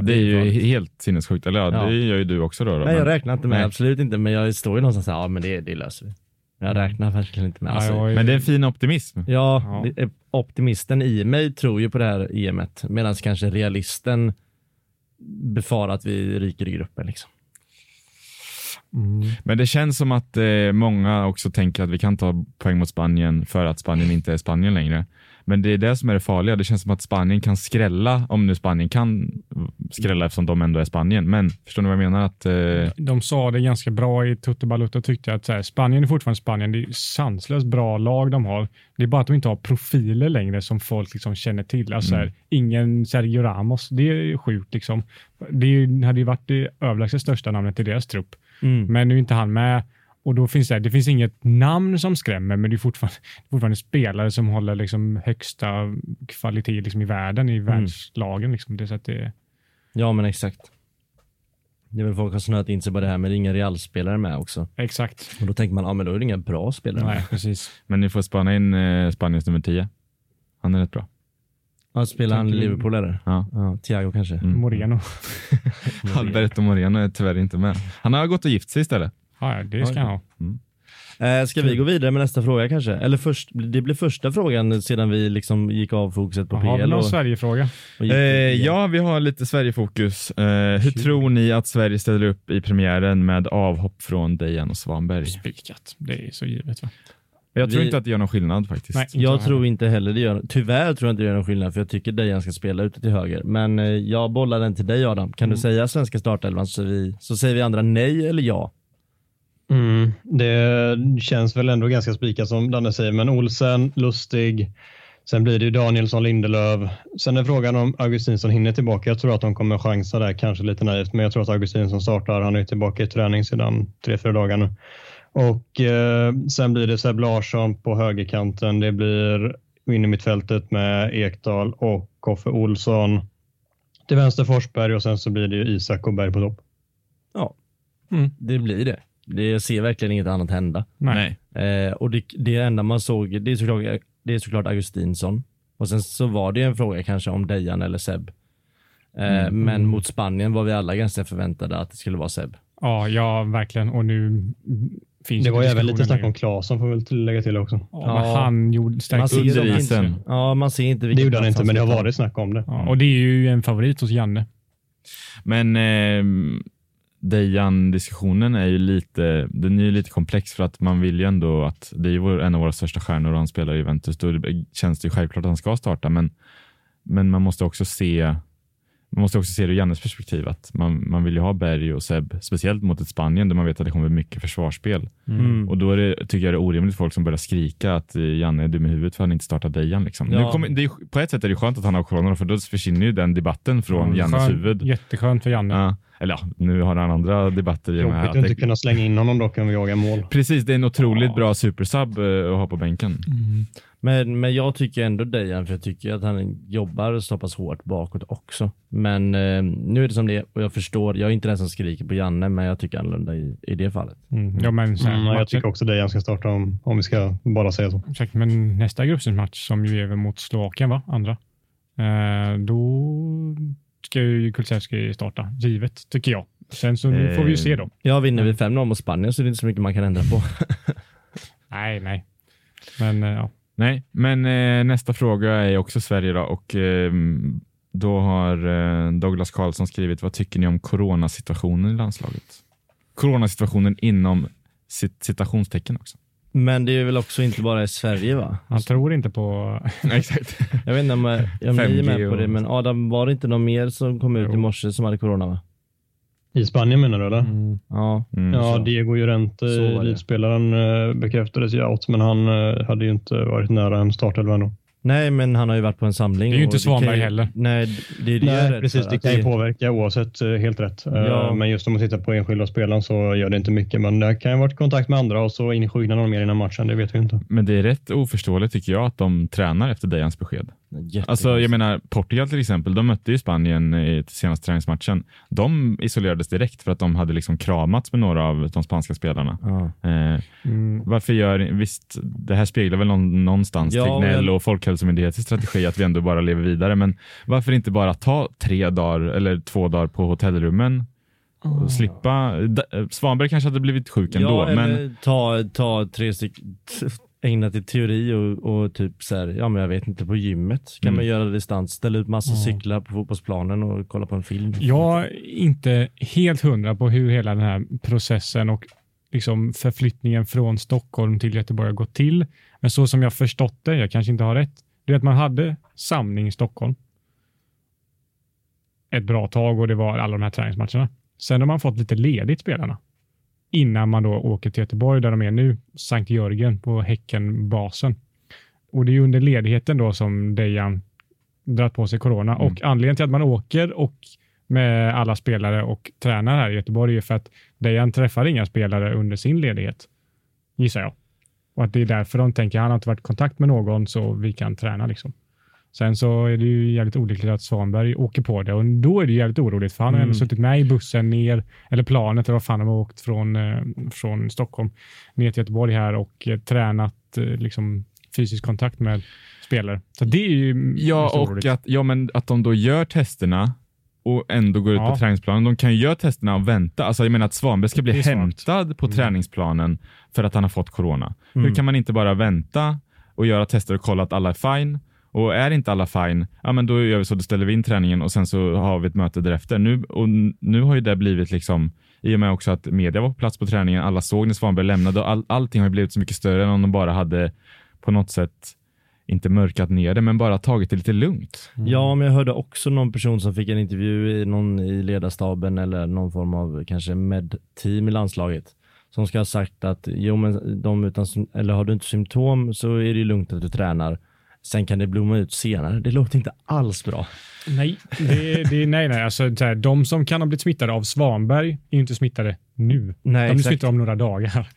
Det är ju farligt. helt sinnessjukt. Eller ja, Ja. det gör ju du också då. då Nej jag räknar inte med, Nej. absolut inte. Men jag står ju någonstans såhär, ja men det, det löser vi. Jag räknar verkligen inte med. Alltså, men det är en fin optimism. Ja, Ja optimisten i mig tror ju på det här EMet medan kanske realisten befarar att vi ryker i gruppen. Liksom. Mm. Men det känns som att eh, många också tänker att vi kan ta poäng mot Spanien för att Spanien inte är Spanien längre. Men det är det som är det farliga. Det känns som att Spanien kan skrälla, om nu Spanien kan skrälla eftersom de ändå är Spanien. Men förstår ni vad jag menar? Att, eh, De sa det ganska bra i Tutte Balutta tyckte jag att här, Spanien är fortfarande Spanien. Det är sanslöst bra lag de har. Det är bara att de inte har profiler längre som folk liksom känner till. Alltså, så här, ingen Sergio Ramos. Det är sjukt. Liksom. Det hade ju varit det överlägset största namnet i deras trupp. Men nu är inte han med. Och då finns det, det finns inget namn som skrämmer, men det är fortfarande, fortfarande spelare som håller liksom högsta kvalitet liksom i världen, i världslagen. Liksom. Det är så att det, Ja men exakt. Det är väl folk har snöat in sig på det här med inga realspelare med också. exakt. Och då tänker man, ja men då är det inga bra spelare Nej, med. precis. men ni får spana in eh, Spaniens nummer 10. Han är rätt bra. Ja, spelar han Liverpool eller? Ja. Ja, Thiago kanske. Mm. Moreno. Alberto Moreno är tyvärr inte med. Han har gått och gift sig istället. Ja, ja, det ska han ha. Eh, ska vi gå vidare med nästa fråga kanske? Eller först, det blir första frågan sedan vi liksom gick av fokuset på Har vi PL. någon Och, Sverigefråga? och Eh, ja, vi har lite Sverigefokus. Eh, hur tror ni att Sverige ställer upp i premiären med avhopp från Dejan och Svanberg? Spikat. Det är så givet va? Jag tror Vi- inte att det gör någon skillnad faktiskt. Nej. Jag jag tror inte heller det gör, tyvärr tror jag inte det gör någon skillnad för jag tycker Dejan ska spela ute till höger. Men eh, jag bollar den till dig Adam. Kan du säga svenska startelvan så, vi, så säger vi andra nej eller ja? Mm, det känns väl ändå ganska spikat som Danne säger, men Olsen, Lustig, sen blir det ju Danielsson, Lindelöf. Sen är frågan om Augustinsson hinner tillbaka. Jag tror att de kommer chansa där, kanske lite naivt, men jag tror att Augustinsson startar. Han är ju tillbaka i träning sedan tre, fyra dagar nu. Och eh, sen blir det Seb Larsson på högerkanten. Det blir in i mittfältet med Ekdal och Koffe Olsson. Till vänster Forsberg och sen så blir det ju Isak och Berg på topp. Ja, Mm. det blir det det. Jag ser verkligen inget annat hända. Nej. Eh, och det, det enda man såg, det är, såklart, det är såklart Augustinsson. Och sen så var det en fråga kanske om Dejan eller Seb. Eh, Men mot Spanien var vi alla ganska förväntade att det skulle vara Seb. Ja, ja, verkligen. Och nu finns Det var även lite snack om. Claesson får vi väl tillägga till också. Ja, Ja. han gjorde Man stärkte ser upp under inte- isen. Ja, man ser inte Det gjorde han inte, men det har varit snack om det. Ja, och det är ju en favorit hos Janne. Men ehm, Dejan-diskussionen är ju lite, den är ju lite komplex för att man vill ju ändå att det är vår, en av våra största stjärnor och han spelar i Juventus. Då känns det ju självklart att han ska starta, men, men man måste också se man måste också se det ur Jannes perspektiv. Att man, man vill ju ha Berg och Seb, speciellt mot ett Spanien där man vet att det kommer mycket försvarsspel. Mm. Och då är det, tycker jag det är orimligt folk som börjar skrika att eh, Janne är dum i huvudet för att han inte startar Dejan. Liksom. Ja. Nu kommer, det är, på ett sätt är det skönt att han har corona för då försvinner ju den debatten från Mm, Jannes huvud. Jätteskönt för Janne. Ja. Eller ja, nu har han andra debatter. i Jobbigt att att inte det, kunna slänga in honom dock om vi jagar mål. Precis, det är en otroligt Ja. bra supersub eh, att ha på bänken. Mm. Men, men jag tycker ändå Dejan, för jag tycker att han jobbar så pass hårt bakåt också. Men eh, nu är det som det är och jag förstår, jag är inte den som skriker på Janne, men jag tycker annorlunda i, i det fallet. Mm. Ja, men sen, Mm, jag tycker också Dejan ska starta om, om vi ska bara säga så. Exakt, men nästa gruppspelsmatch som ju är mot Slovakien, va? Andra. Eh, då ska ju Kulusevski starta, givet, tycker jag. Sen så nu får vi ju se då. Jag vinner vi 5-0 mot Spanien så det är inte så mycket man kan ändra på. Nej, nej. Men eh, ja. Nej, men eh, nästa fråga är också Sverige då och eh, då har eh, Douglas Karlsson skrivit vad tycker ni om coronasituationen i landslaget? Coronasituationen inom cit- citationstecken också. Men det är väl också inte bara i Sverige va? Han tror inte på... Exakt. Jag vet inte om, om ni är 5G med på det, men Adam, var det inte någon mer som kom ut Jo. i morse som hade corona va? I Spanien menar du eller? Mm. Ja. Mm. Ja, så. Diego Llorente, elitspelaren, eh, bekräftades ju out, men han eh, hade ju inte varit nära en startelva ändå. Nej, men han har ju varit på en samling. Det är ju inte Svanberg ju- heller. Nej, det är det Nej, rädd precis. Det kan ju påverka oavsett, eh, helt rätt. Eh, Ja. Men just om man tittar på enskilda spelaren så gör det inte mycket. Men det kan ju ha varit i kontakt med andra och så insjuknar någon mer innan matchen, det vet vi inte. Men det är rätt oförståeligt tycker jag att de tränar efter Dejans besked. Alltså jag menar Portugal till exempel, de mötte ju Spanien i senaste träningsmatchen. De isolerades direkt för att de hade liksom kramats med några av de spanska spelarna. Ja. Eh, Mm. varför gör, visst det här speglar väl någon, någonstans Ja, Tegnell men- och Folkhälsomyndighetens strategi att vi ändå bara lever vidare. Men varför inte bara ta tre dagar eller två dagar på hotellrummen och slippa. D- eh, Svanberg kanske hade blivit sjuk ändå, ja, men ta, ta tre stycken, ägna till teori och, och typ så här, ja men jag vet inte, på gymmet kan Mm. man göra distans, ställa ut massa cyklar på fotbollsplanen och kolla på en film. Jag är inte helt hundra på hur hela den här processen och liksom förflyttningen från Stockholm till Göteborg har gått till. Men så som jag förstått det, jag kanske inte har rätt, det är att man hade samling i Stockholm ett bra tag och det var alla de här träningsmatcherna. Sen har man fått lite ledigt spelarna innan man då åker till Göteborg där de är nu, Sankt Jörgen på Häckenbasen. Och det är under ledigheten då som Dejan dragit på sig corona Mm. och anledningen till att man åker och med alla spelare och tränar här i Göteborg är för att Dejan träffar inga spelare under sin ledighet, gissar jag. Och att det är därför de tänker han har inte varit i kontakt med någon så vi kan träna liksom. Sen så är det ju jävligt olyckligt att Svanberg åker på det och då är det jävligt oroligt för han har Mm. ändå suttit med i bussen ner, eller planet eller vad fan de har åkt från, eh, från Stockholm ner till Göteborg här och eh, tränat eh, liksom fysisk kontakt med spelare. Så det är ju Ja, och att, ja, men att de då gör testerna och ändå går ut Ja. på träningsplanen. De kan ju göra testerna och vänta. Alltså, jag menar att Svanberg ska bli hämtad på Mm. träningsplanen för att han har fått corona. Mm. Hur kan man inte bara vänta och göra tester och kolla att alla är fine? Och är inte alla fine, ja men då gör vi så, då ställer vi in träningen och sen så har vi ett möte därefter. Nu, och nu har ju det blivit liksom, i och med också att media var på plats på träningen, alla såg när Svanberg lämnade och all, allting har ju blivit så mycket större än om de bara hade på något sätt inte mörkat ner det, men bara tagit det lite lugnt. Mm. Ja, men jag hörde också någon person som fick en intervju i någon i ledarstaben eller någon form av kanske med-team i landslaget som ska ha sagt att jo, men de utan, eller har du inte symptom så är det ju lugnt att du tränar. Sen kan det blomma ut senare. Det låter inte alls bra. Nej, det, det, nej, nej. Alltså, här, de som kan ha blivit smittade av Svanberg är ju inte smittade nu. Nej, de blir smittade om några dagar.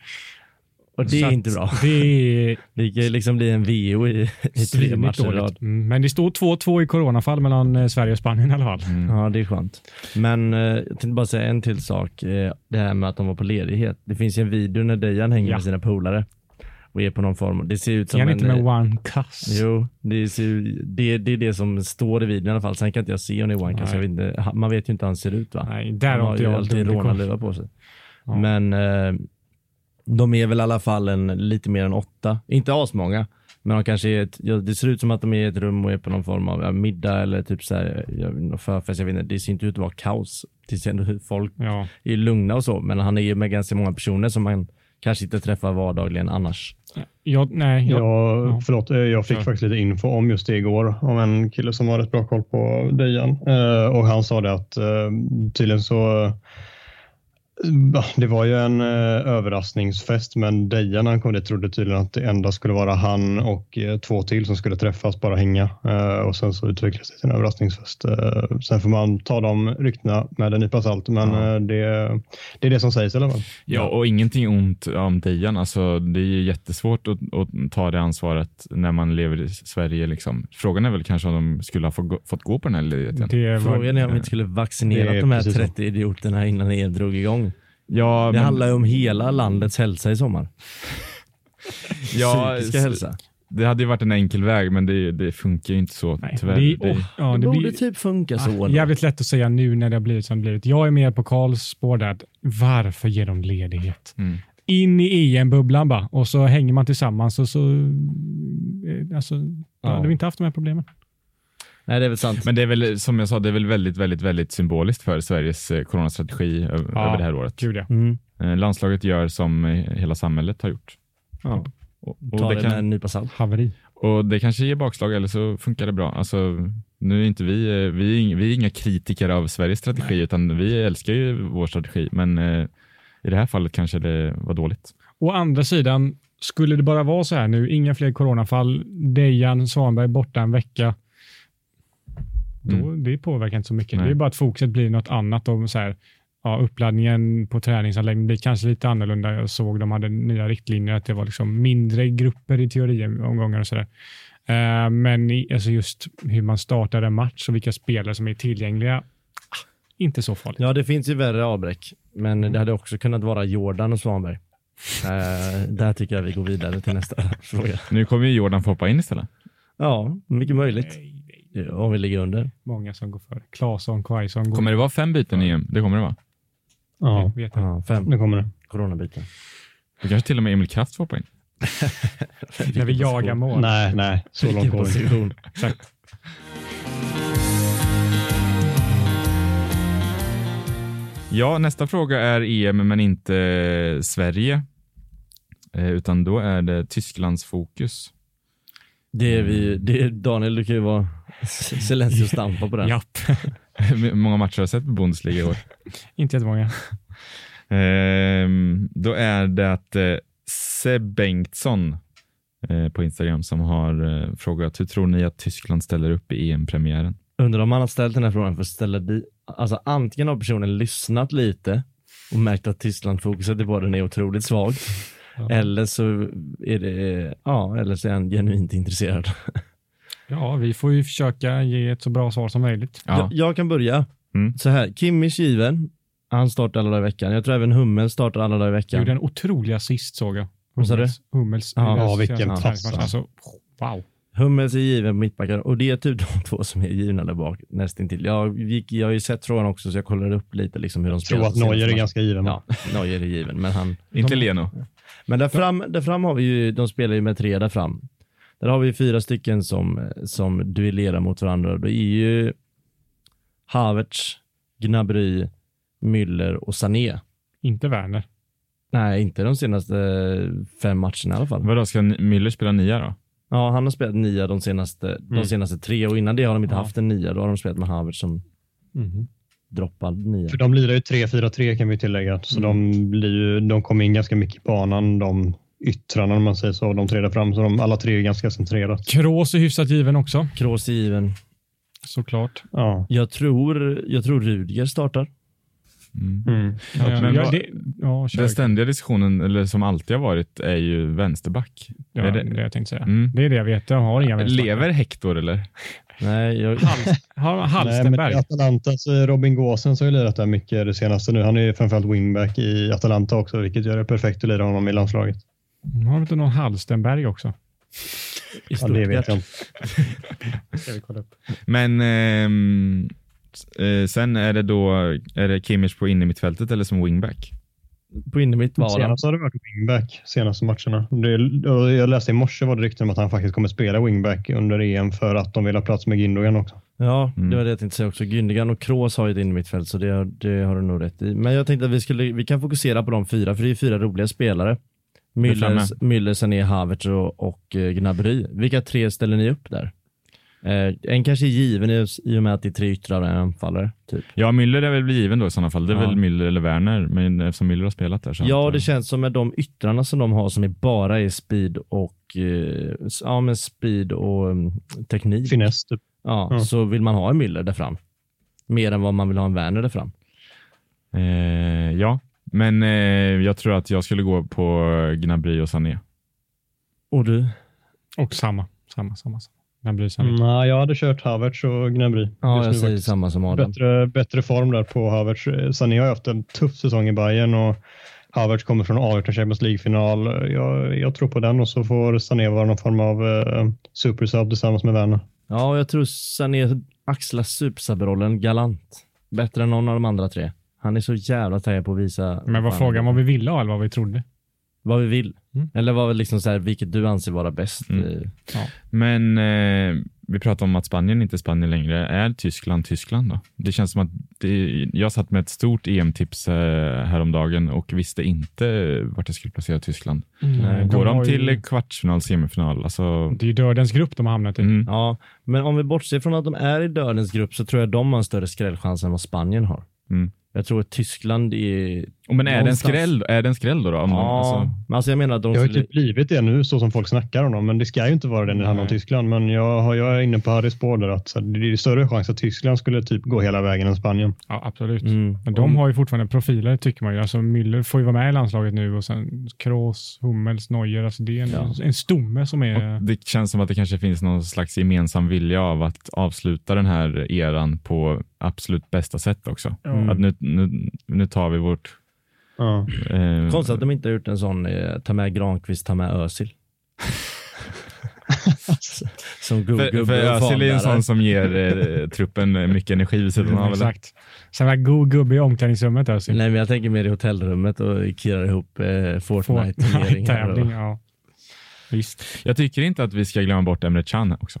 Och det Så är inte bra. Det är Det kan liksom bli en VO i, i tre matcher i rad. Mm, Men det står 2-2 i coronafall mellan eh, Sverige och Spanien i alla fall. Ja, det är skönt. Men eh, jag tänkte bara säga en till sak. Eh, det här med att de var på ledighet. Det finns ju en video när Dejan hänger Ja. med sina polare och är på någon form. Det ser ut som han en... inte med eh, one cuss? Jo, det, ser, det, det är det som står i videon i alla fall. Sen kan inte jag se om det är one jag vet inte, Man vet ju inte hur han ser ut va? Nej, där han har inte jag alltid rånarluva på sig. Ja. Men eh, de är väl i alla fall en, lite mer än åtta. Inte asmånga, Men de kanske är ett, ja, det ser ut som att de är i ett rum och är på någon form av ja, middag eller typ så här, ja, förfest. Jag vet inte, det ser inte ut att vara kaos. Det ser ändå ut folk Ja. är lugna och så, men han är ju med ganska många personer som man kanske inte träffar vardagligen annars. Jag, nej, jag, Ja, ja. förlåt, eh, jag fick Kör. faktiskt lite info om just det igår om en kille som har rätt bra koll på Dejan. Eh, och han sa det att eh, tydligen så det var ju en eh, överraskningsfest men Dejan när han kom dit trodde tydligen att det enda skulle vara han och eh, två till som skulle träffas, bara hänga. Eh, och sen så utvecklades det till en överraskningsfest. Eh, sen får man ta de ryktena med en nypa salt men Ja. eh, det, det är det som sägs i alla fall. Ja, och ingenting ont om Dejan. Alltså, det är ju jättesvårt att, att ta det ansvaret när man lever i Sverige. Liksom. Frågan är väl kanske om de skulle ha fått gå, fått gå på den här ledigheten. var, Frågan är om vi inte skulle vaccinera Det är de här precis så. 30 idioterna innan EM drog igång. Ja, Det men, handlar ju om hela landets hälsa i sommar. ja, Psykiska hälsa. det hade ju varit en enkel väg, men det, det funkar ju inte så nej, tyvärr. det, Det- oh, ja, det det borde blir, typ funka så. ah, jävligt lätt att säga nu när det har blivit som det blivit. Jag är med på Karls spår där. Varför ger de ledighet? Mm. In i EM-bubblan bara och så hänger man tillsammans och så... eh, Alltså. Ja. hade vi inte haft de här problemen. Nej, det är väl sant. Men det är väl, som jag sa, det är väl väldigt, väldigt, väldigt symboliskt för Sveriges eh, coronastrategi Ja. över det här året. Gud ja. Mm. Eh, Landslaget gör som eh, hela samhället har gjort. Ja. Och, Ta och, det det med en kan, nypa salt. Haveri. och det kanske ger bakslag eller så funkar det bra. Alltså, nu är inte vi, eh, vi, är, vi är inga kritiker av Sveriges strategi, utan vi älskar ju vår strategi. Men eh, i det här fallet kanske det var dåligt. Å andra sidan, skulle det bara vara så här nu, inga fler coronafall, Dejan Svanberg borta en vecka, då, det påverkar inte så mycket. Nej. Det är bara att fokuset blir något annat. Och så här, ja, uppladdningen på träningsanläggningen blir kanske lite annorlunda. Jag såg de hade nya riktlinjer, att det var liksom mindre grupper i teoriomgångar och sådär. Eh, men i, alltså just hur man startar en match och vilka spelare som är tillgängliga, ah, inte så farligt. Ja, det finns ju värre avbräck, men det hade också kunnat vara Jordan och Svanberg. Eh, där tycker jag vi går vidare till nästa fråga. Nu kommer ju Jordan få hoppa in istället. Ja, mycket möjligt. Nej. Om vi ligger under. Många som går före. Claesson, Quaison. går- Kommer det vara fem byten i EM? Det kommer det vara. Ja, Vet jag. Ja, fem nu kommer det. coronabyten. Det kanske till och med Emil Kraft får in. När vi jagar mål. Nej, nej, så långt går det. Exakt. Ja, nästa fråga är EM, men inte Sverige. Eh, utan då är det Tysklands fokus. Det är vi, det är, Daniel, du kan ju vara Zelenskyj och stampa på den. Japp. Hur många matcher har du sett på Bundesliga i år? Inte jättemånga. Ehm, då är det att eh, Seb Bengtsson eh, på Instagram som har eh, frågat hur tror ni att Tyskland ställer upp i EM-premiären? Undrar om han har ställt den här frågan för att ställa di- Alltså antingen har personen lyssnat lite och märkt att Tyskland-fokuset i podden är otroligt svagt. Ja. Eller så är det, ja, eller så är han genuint intresserad. Ja, vi får ju försöka ge ett så bra svar som möjligt. Ja, Jag, jag kan börja. Mm. Så här, Kimmich given. Han startar alla dagar i veckan. Jag tror även Hummel startar alla dagar i veckan. Gjorde en otrolig assist såg jag. Vad sa du? Hummels. Hummels Ja, ja, vilken pass, träningsmatch. Alltså, wow. Hummels är given på mittbackar och det är typ de två som är givna där bak nästintill. Jag, gick, jag har ju sett frågan också så jag kollade upp lite liksom hur de Jag spelar. tror att Neuer är ganska given. Ja, Neuer är given, men han... inte Leno. Men där fram, där fram har vi ju, de spelar ju med tre där fram. Där har vi fyra stycken som, som duellerar mot varandra. Det är ju Havertz, Gnabry, Müller och Sané. Inte Werner. Nej, inte de senaste fem matcherna i alla fall. Vadå, ska Müller spela nia då? Ja, han har spelat nia de senaste, de Mm. senaste tre och innan det har de inte Ja. haft en nia. Då har de spelat med Havertz som Mhm. Droppad nia. För de lirar ju 3-4-3 kan vi tillägga. Så Mm. de, blir ju, de kommer in ganska mycket i banan, de yttrarna om man säger så, de tre där fram. Så de, alla tre är ganska centrerat. Kroos är hyfsat given också, Kroos är given. såklart. Ja. Jag tror, jag tror Rudiger startar. Mm. Mm. Ja, men ja, det, ja. Den ständiga diskussionen, eller som alltid har varit, är ju vänsterback. ja, är det, det- det jag tänkte säga. Mm. Det är det jag vet. Jag har inga vänsterbackar. Lever Hector eller? Nej, jag, Hals, har Nej. Atalantas Robin Gåsen så har ju lirat där mycket det senaste nu. Han är ju framförallt wingback i Atalanta också, vilket gör det perfekt att lira honom i landslaget. Har du inte någon Hallstenberg också? i Ja, det vet jag inte. Ska vi kolla upp. Men ehm, eh, sen är det då, är det Kimmich på innermittfältet eller som wingback? På innermitt var han. Senast har det varit wingback senaste matcherna. Det, jag läste i morse var det rykten om att han faktiskt kommer spela wingback under EM för att de vill ha plats med Gindogan också. Ja, Mm. det var det jag tänkte säga också. Gündogan och Kroos har ju ett innermittfält så det, har- det har du nog rätt i. Men jag tänkte att vi, skulle, vi kan fokusera på de fyra, för det är fyra roliga spelare. Müller, Müller Sané, Havertz och, och eh, Gnabry. Vilka tre ställer ni upp där? Eh, en kanske är given i, i och med att det är tre yttrar och en anfallare. Typ. Ja, Müller är väl given då i sådana fall. Det är Ja. väl Müller eller Werner, men eftersom Müller har spelat där så Ja, det känns som med de yttrarna som de har som är bara är speed och eh, ja, men speed och mm, teknik. Finess typ. Ja, Ja. så vill man ha en Müller där fram. Mer än vad man vill ha en Werner där fram. Eh, ja, men eh, jag tror att jag skulle gå på Gnabry och Sané. Och du? Och samma, samma, samma. samma. Bryr sig Mm, jag hade kört Havertz och Gnabry. Ja, just jag säger samma som Adam. Bättre, bättre form där på Havertz. Eh, Sané har ju haft en tuff säsong i Bayern och Havertz kommer från avgjort en Champions League-final. Jag, jag tror på den och så får Sané vara någon form av eh, supersub tillsammans med Werner. Ja, jag tror Sané axlar supersub-rollen galant. Bättre än någon av de andra tre. Han är så jävla taggad på att visa Men vad frågan vad vi ville ha eller vad vi trodde? Vad vi vill. Mm. Eller vad vi liksom så här, vilket du anser vara bäst. Mm. i- Men eh, vi pratar om att Spanien inte är Spanien längre. Är Tyskland Tyskland då? Det känns som att det, jag satt med ett stort EM-tips eh, häromdagen och visste inte vart jag skulle placera Tyskland. Nej, Går de ju- till kvartsfinal, semifinal? Alltså, Det är ju dödens grupp de har hamnat i. mm. Ja, men om vi bortser från att de är i dödens grupp så tror jag de har en större skrällchans än vad Spanien har. Jag tror att Tyskland är... Oh, men är det, en skräll, är det en skräll då? då? Om Ja, alltså, men alltså jag menar att de Det har ju skulle... typ blivit det nu så som folk snackar om dem, men det ska ju inte vara det när det handlar om. Tyskland. Men jag, jag är inne på Harrys spår där att det är större chans att Tyskland skulle typ gå hela vägen än Spanien. Ja, absolut. Mm. Men de har ju fortfarande profiler tycker man ju. Alltså Müller får ju vara med i landslaget nu och sen Kroos, Hummels, Neuer. Alltså det är en, Ja. en stomme som är... och det känns som att det kanske finns någon slags gemensam vilja av att avsluta den här eran på absolut bästa sätt också. Ja. Att nu, nu, nu tar vi vårt... Ja. Eh, Konstigt att de inte har gjort en sån, eh, ta med Granqvist, ta med Özil. som för, gubbe för och Özil är en sån som ger eh, truppen mycket energi vid sidan av. Exakt. Sen var god gubbe i omklädningsrummet. Alltså. Nej men jag tänker mer i hotellrummet och kirrar ihop eh, Fortnite-turneringar. Tävling, och- ja. Visst. Jag tycker inte att vi ska glömma bort Emre Can också.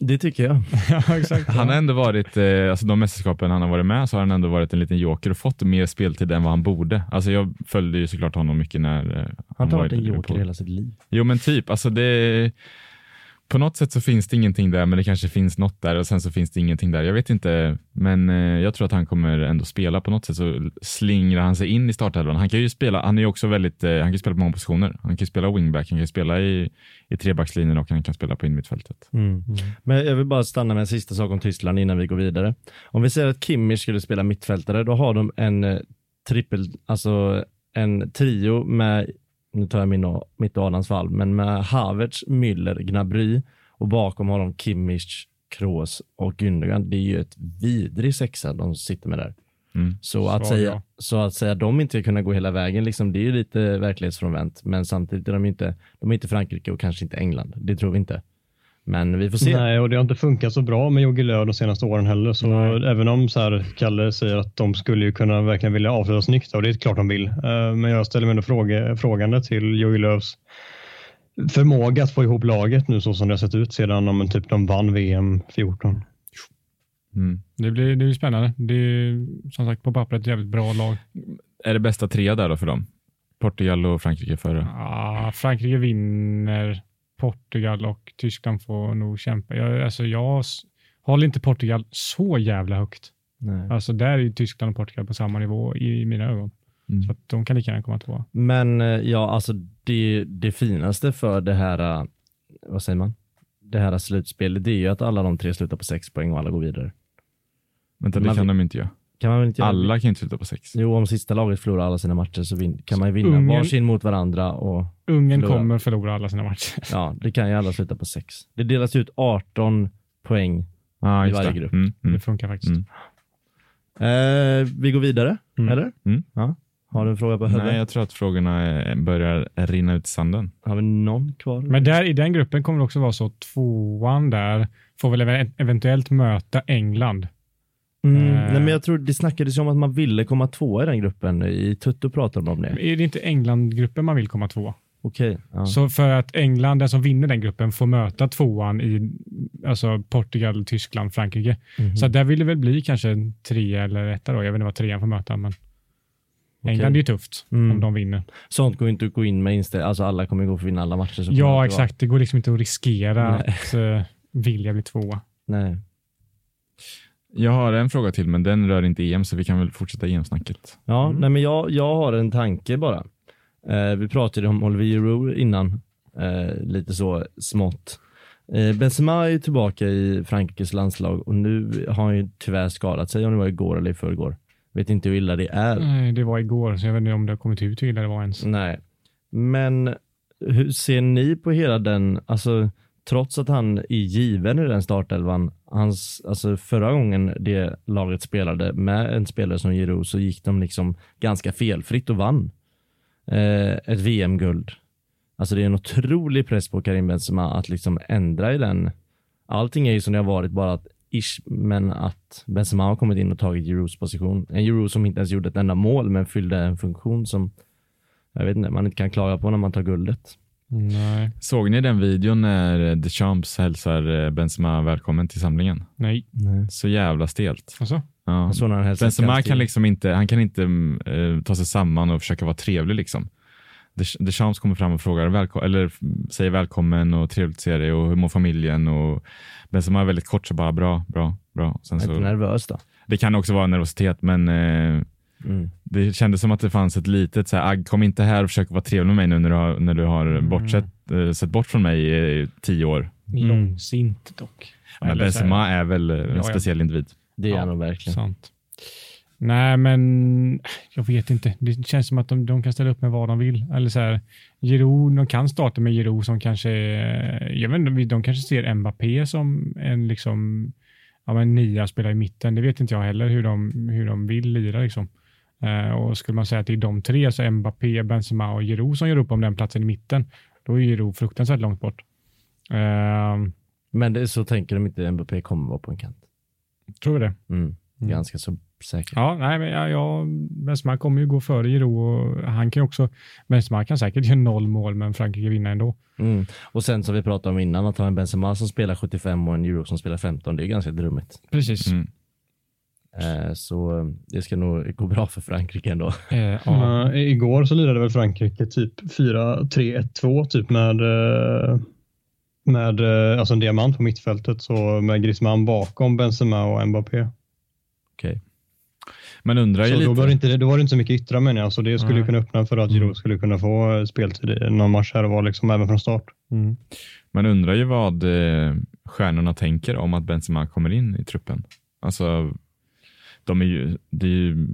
Det tycker jag. ja, exakt. Han har ja. ändå varit, eh, alltså de mästerskapen han har varit med så har han ändå varit en liten joker och fått mer speltid än vad han borde. Alltså jag följde ju såklart honom mycket när eh, Han har inte var varit en joker hela sitt liv. Jo men typ, alltså det på något sätt så finns det ingenting där, men det kanske finns något där och sen så finns det ingenting där. Jag vet inte, men eh, jag tror att han kommer ändå spela på något sätt så slingrar han sig in i startelvan. Han kan ju spela, han är ju också väldigt, eh, han kan ju spela på många positioner. Han kan ju spela wingback, han kan ju spela i, i trebackslinjen och han kan spela på innermittfältet. Mm. mm. Men jag vill bara stanna med en sista sak om Tyskland innan vi går vidare. Om vi säger att Kimmich skulle spela mittfältare, då har de en eh, trippel, alltså en trio med, nu tar jag min och, mitt och Adams fall, men med Havertz, Müller, Gnabry och bakom har de Kimmich, Kroos och Gündogan. Det är ju ett vidrig sexa de sitter med där. Mm. Så att, Svag, säga, ja. så att säga de inte kunna gå hela vägen, liksom, det är ju lite verklighetsfrånvänt. Men samtidigt är de inte, de är inte Frankrike och kanske inte England. Det tror vi inte. Men vi får se. Nej, och det har inte funkat så bra med Jogi Löw de senaste åren heller. Så Nej. även om så här, Kalle säger att de skulle ju kunna verkligen vilja avsluta snyggt, och det är klart de vill. Eh, Men jag ställer mig ändå fråga, frågande till Jogi Löws förmåga att få ihop laget nu så som det har sett ut sedan om typ de vann VM 14. Mm. Det blir, det blir spännande. Det är som sagt på pappret ett jävligt bra lag. Är det bästa trea där då för dem? Portugal och Frankrike före? Ja, Frankrike vinner. Portugal och Tyskland får nog kämpa. Jag, alltså jag håller inte Portugal så jävla högt. Nej. Alltså där är ju Tyskland och Portugal på samma nivå i, i mina ögon. Mm. Så att de kan lika gärna komma tvåa. Men eh, ja, alltså det, det finaste för det här, eh, vad säger man? Det här slutspelet, det är ju att alla de tre slutar på sex poäng och alla går vidare. Vänta, det Man kan de inte göra. Kan man väl inte göra- Alla kan inte sluta på sex. Jo, om sista laget förlorar alla sina matcher så vin, kan man ju vinna Ungern- varsin mot varandra och Ungern Förlora. kommer förlora alla sina matcher. ja, det kan ju alla sluta på sex. Det delas ut 18 poäng. Ah, I varje det. grupp. Mm, mm. Det funkar faktiskt. Mm. Eh, vi går vidare, Mm. eller? Mm. Ja. Har du en fråga på Nej, huvudet? jag tror att frågorna börjar rinna ut i sanden. Har vi någon kvar? Men där i den gruppen kommer det också vara så tvåan där får väl ev- eventuellt möta England. Mm. Eh. Nej, men jag tror det snackades ju om att man ville komma tvåa i den gruppen. I Tutto pratade de om det. Är det inte England-gruppen man vill komma två? Okej. ja. Så för att England, den som vinner den gruppen, får möta tvåan i alltså Portugal, Tyskland, Frankrike. Mhm. Så där vill det väl bli kanske en trea eller etta då. Jag vet inte vad trean får möta, men England är ju tufft Mm. om de vinner. Sånt går inte att gå in med inställning. Alltså alla kommer gå för att vinna alla matcher. Ja, exakt. Det går liksom inte att riskera Nej. att uh, vilja bli tvåa. Nej. Jag har en fråga till, men den rör inte EM, så vi kan väl fortsätta EM-snacket. Ja, Mm. nej men jag, jag har en tanke bara. Eh, vi pratade om Olivier Giroud innan, eh, lite så smått. Eh, Benzema är tillbaka i Frankrikes landslag och nu har han ju tyvärr skadat sig, om det var igår eller i förrgår. Vet inte hur illa det är. Nej, det var igår, så jag vet inte om det har kommit ut hur illa det var ens. Nej, men hur ser ni på hela den, alltså trots att han är given i den startelvan, hans, alltså förra gången det laget spelade med en spelare som Giroud så gick de liksom ganska felfritt och vann eh, ett VM-guld. Alltså det är en otrolig press på Karim Benzema att liksom ändra i den. Allting är ju som det har varit, bara att ish, men att Benzema har kommit in och tagit Girouds position. En Giroud som inte ens gjorde ett enda mål, men fyllde en funktion som jag vet inte, man inte kan klaga på när man tar guldet. Nej, Såg ni den videon när Deschamps hälsar eh, Benzema välkommen till samlingen? nej. Nej. Så jävla stelt. Alltså, Ja. Benzema kan liksom inte, han kan inte eh, ta sig samman och försöka vara trevlig liksom. Deschamps kommer fram och frågar välko- eller säger välkommen och trevligt att se dig och hur mår familjen och Benzema är väldigt kort så bara bra, bra, bra. Sen Är inte så, nervös då? det kan också vara nervositet men eh, Mm. det kändes som att det fanns ett litet så här, "Agg, kom inte här och försök vara trevlig med mig nu när du har, när du har Mm. bortsett, eh, sett bort från mig i tio år. långsint dock. Men Benzema är väl eh, en ja. speciell individ. Det är Ja, han nog verkligen. Sant. Nej, men jag vet inte. Det känns som att de, de kan ställa upp med vad de vill. Eller så här, Giroud, de kan starta med Giroud som kanske, jag vet inte, de kanske ser Mbappé som en liksom, ja men nia spelar i mitten. Det vet inte jag heller hur de, hur de vill lira liksom. Eh, och skulle man säga att det är de tre, så Mbappé, Benzema och Giroud som gör upp om den platsen i mitten, då är Giroud fruktansvärt långt bort. Eh, Men det, så tänker de inte Mbappé kommer vara på en kant. tror vi det? Mm. Mm. Ganska så säkert. Ja, nej, men ja, ja, Benzema kommer ju gå före Giroud och han kan ju också, Benzema kan säkert göra noll mål men Frankrike vinner ändå. Mm. Och sen som vi pratade om innan, att ha en Benzema som spelar 75 och en Euro som spelar 15, det är ganska drummigt. Precis. Mm. Eh, så eh, det ska nog gå bra för Frankrike ändå. Eh, ja. Eh, igår så lirade väl Frankrike typ 4-3-1-2 typ med, eh, med alltså en diamant på mittfältet så med Griezmann bakom Benzema och Mbappé. Okej. Men undrar ju Så då lite. var, det inte, då var det inte så mycket yttra menar jag, så det skulle Nej. kunna öppna för att Giroud skulle kunna få speltid i någon match här och var liksom även från start. Mm. Man undrar ju vad stjärnorna tänker om att Benzema kommer in i truppen. Alltså, de är ju, det är ju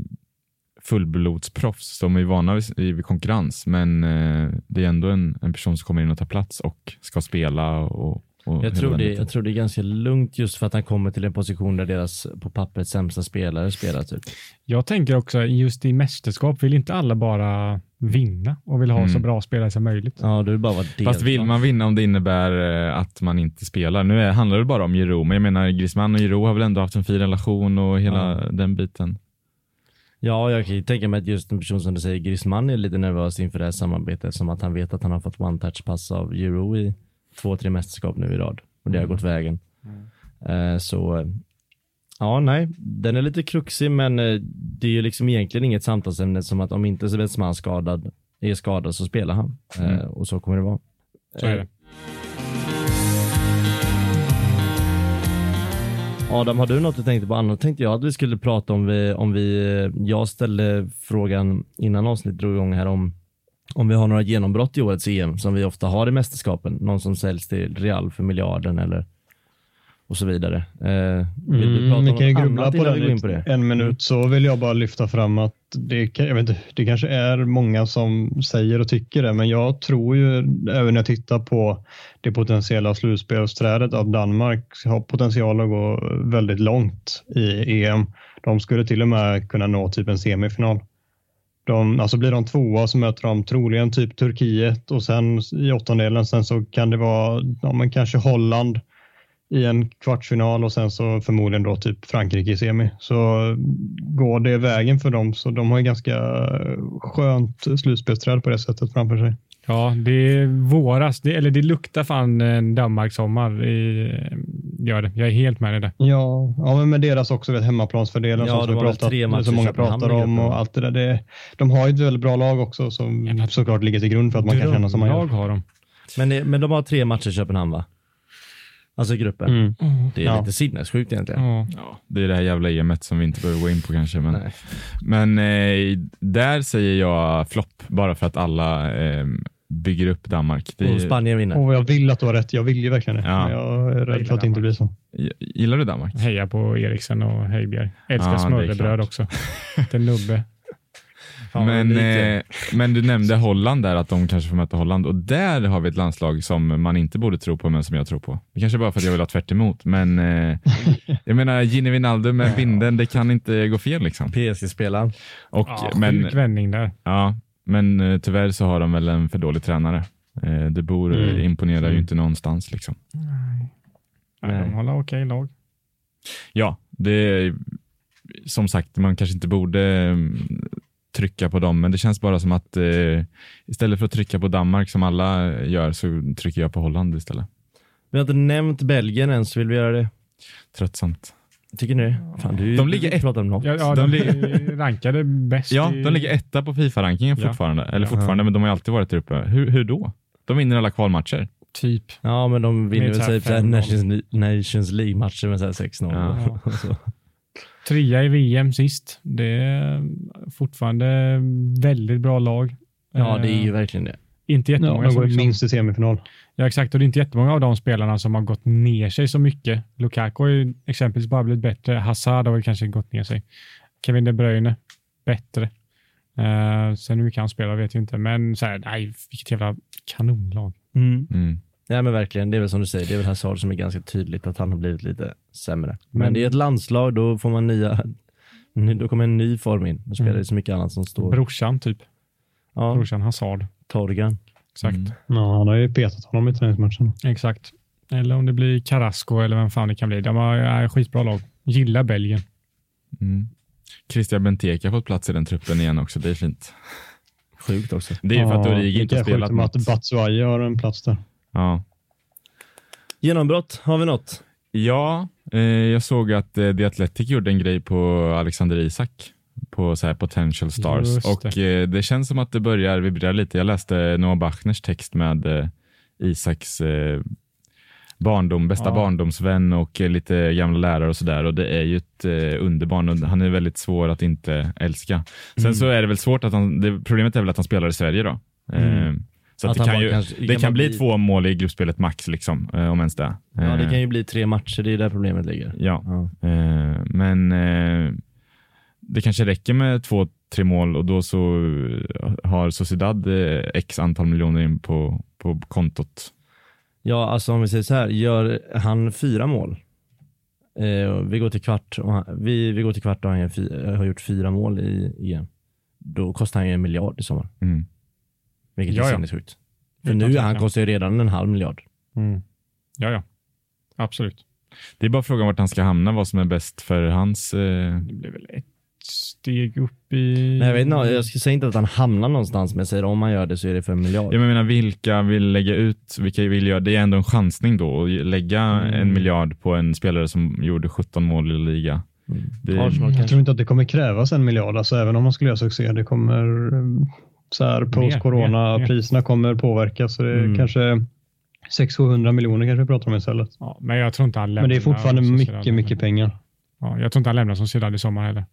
fullblodsproffs. De är ju vana vid, vid konkurrens, men eh, det är ändå en, en person som kommer in och tar plats och ska spela. Och, och Jag, tror det, biten. jag tror det är ganska lugnt just för att han kommer till en position där deras på pappret sämsta spelare spelar. Typ. Jag tänker också just i mästerskap vill inte alla bara vinna och vill ha Mm. så bra spelare som möjligt. Ja, du bara Fast vill man vinna om det innebär eh, att man inte spelar. Nu är, handlar det bara om Giroud, men jag menar Griezmann och Giroud har väl ändå haft en fin relation och hela den biten. Ja, jag kan ju tänka mig att just en person som du säger, Griezmann är lite nervös inför det här samarbetet som att han vet att han har fått one-touch-pass av Euro i två, tre mästerskap nu i rad och det har gått vägen. Eh, så eh, ja, nej, den är lite kruxig men eh, det är ju liksom egentligen inget samtalsämne som att om inte är skadad, är skadad så spelar han Eh, Mm. och så kommer det vara. Så är det. Adam, har du något du tänkte på? Annars tänkte jag att vi skulle prata om vi, om vi, jag ställde frågan innan avsnittet drog igång här om, om vi har några genombrott i årets EM som vi ofta har i mästerskapen. Någon som säljs till Real för miljarden eller och så vidare. Eh, vill du prata Mm, vi om kan ju grubbla på den på det? en minut så vill jag bara lyfta fram att det, kan- jag vet inte, det kanske är många som säger och tycker det, men jag tror ju även när jag tittar på det potentiella slutspelsträdet att Danmark har potential att gå väldigt långt i EM. De skulle till och med kunna nå typ en semifinal. De, alltså blir de tvåa så möter de troligen typ Turkiet och sen i åttondelen sen så kan det vara ja, men kanske Holland, i en kvartsfinal och sen så förmodligen då typ Frankrike i semi. Så går det vägen för dem så de har ju ganska skönt slutspelsträd på det sättet framför sig. Ja, det är våras, det, eller det luktar fan en Danmark-sommar. i- Gör det. Jag är helt med i det. Ja, ja men med deras också vet, hemmaplansfördelen Ja, som, de vi pratat, tre matcher som många pratar om och allt det där. Det, de har ju ett väldigt bra lag också som såklart ligger till grund för att man kan känna som man gör. har de. Men, det, men de har tre matcher i Köpenhamn va? Alltså gruppen. Mm. Det är Ja. lite sinnessjukt egentligen. Ja. Ja, det är det här jävla EMet som vi inte behöver gå in på kanske. Men, men eh, där säger jag flopp, bara för att alla eh, bygger upp Danmark. Det, Och Spanien vinner. Och jag vill att du har rätt. Jag vill ju verkligen det. Ja. Men jag är rädd för att det inte blir så. Gillar du Danmark? Heja på Eriksen och Höjbjerg. Älskar Ja, är smörrebröd också. Lite nubbe. Men, eh, men du nämnde Holland där, att de kanske får möta Holland och där har vi ett landslag som man inte borde tro på men som jag tror på. Det kanske bara för att jag vill ha tvärt emot, men eh, jag menar Gini Wijnaldum med binden, det kan inte gå fel liksom. PSG-spelaren. Och, Ja, men, sjuk vändning där. ja, men eh, tyvärr så har de väl en för dålig tränare. Eh, De Boer Mm. imponerar ju Mm. inte någonstans liksom. Nej. Nej, de håller okej lag. Ja, det är som sagt, man kanske inte borde trycka på dem, men det känns bara som att eh, istället för att trycka på Danmark som alla gör så trycker jag på Holland istället. Vi har inte nämnt Belgien ens, vill vi göra det? Tröttsamt. Tycker ni det? Fan, du, De ligger ett- pratar om något. Ja, ja de li- rankade bäst. Ja, i... de ligger etta på Fifa-rankingen Ja. fortfarande, eller fortfarande, men de har ju alltid varit där uppe. Hur, hur då? De vinner alla kvalmatcher. Typ. Ja, men de vinner väl så typ så här 5-0. Nations, Nations League-matcher med så här 6-0. Ja. Trea i VM sist. Det är fortfarande väldigt bra lag. ja, det är ju Eh, verkligen det. Inte Ja, jättemånga de som går liksom, minst i semifinal. Ja, exakt. Och det är inte jättemånga av de spelarna som har gått ner sig så mycket. Lukaku har ju exempelvis bara blivit bättre. Hazard har väl kanske gått ner sig. Kevin De Bruyne, bättre. Uh, sen hur mycket han spelar vet jag inte, men så här, nej, vilket jävla kanonlag. Mm. Mm. Ja men verkligen, det är väl som du säger, det är väl Hazard som är ganska tydligt att han har blivit lite sämre. Men, Men- det är ett landslag, då får man nya, då kommer en ny form in. Då spelar Mm. det så mycket annat som står. Brorsan typ. Ja, Brorsan Hazard. Torgan. Exakt. Mm. Ja, han har ju petat honom i träningsmatchen. Exakt. Eller om det blir Carrasco eller vem fan det kan bli. De har är skitbra lag. Gillar Belgien. Mm. Christian Benteke har fått plats i den truppen igen också, det är fint. Sjukt också. Det är ju för att Origi inte har sjukt spelat något. att Batshuayi har en plats där. Ja. Genombrott, har vi något? Ja, eh, jag såg att eh, The Athletic gjorde en grej på Alexander Isak på så här potential stars Just och det. Eh, det känns som att det börjar vibrera lite. Jag läste Noah Bachners text med eh, Isaks eh, barndom, bästa Ja. barndomsvän och eh, lite gamla lärare och sådär och det är ju ett eh, underbarn han är väldigt svår att inte älska. Sen Mm. så är det väl svårt att han, det, problemet är väl att han spelar i Sverige då. Mm. Så att Att det kan, ju, kanske- det kan kan bli bli- två mål i gruppspelet max, liksom, eh, om ens det. Ja, det Eh, kan ju bli tre matcher, det är där problemet ligger. Ja, Ja. eh, men eh, det kanske räcker med två, tre mål och då så eh, har Sociedad x antal miljoner in på, på kontot. Ja, alltså om vi säger så här, gör han fyra mål, vi går till kvart och han, vi, vi går till kvart och han har gjort fyra mål i EM, då kostar han ju en miljard i sommar. Mm. Vilket Ja, är ja. sinnessjukt. För Utan nu, han kostar ju redan en halv miljard. Mm. Ja, ja. Absolut. Det är bara frågan vart han ska hamna, vad som är bäst för hans... Eh, Det blir väl ett steg upp i... Nej, jag, vet inte, jag ska säga inte att han hamnar någonstans, men jag säger om han gör det så är det för en miljard. jag menar, vilka vill lägga ut, vilka vill göra, det är ändå en chansning då, att lägga Mm. en miljard på en spelare som gjorde 17 mål i liga. Mm. Det- Jag tror inte att det kommer krävas en miljard, alltså även om man skulle göra succé. Det kommer eh, så här mer, post-corona, mer. priserna kommer påverkas. Så det är Mm. kanske 600-700 miljoner kanske vi pratar om istället. Ja, men jag tror inte han lämnar. Men det är fortfarande mycket, mycket pengar. Ja, jag tror inte han lämnar som Sociedad i sommar heller.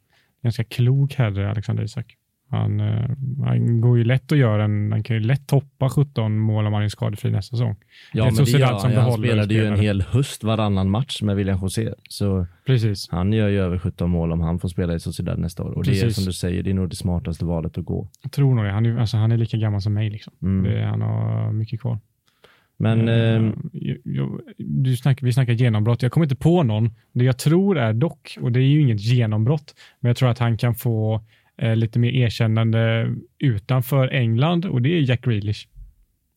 Ganska klok herre, Alexander Isak. Han, eh, han går ju lätt att göra en, han kan ju lätt toppa 17 mål om han är skadefri nästa säsong. Ja, Det men det gör som han. Han spelade ju en hel höst varannan match med William José. Så Precis. han gör ju över 17 mål om han får spela i Sociedad nästa år. Och det är Precis. som du säger, det är nog det smartaste valet att gå. Jag tror nog det. Han är, alltså, han är lika gammal som mig. Liksom. Mm. Det, han har mycket kvar. Men eh, jag- jag- du snack, vi snackar genombrott. Jag kommer inte på någon. Det jag tror är dock, och det är ju inget genombrott, men jag tror att han kan få eh, lite mer erkännande utanför England och det är Jack Grealish.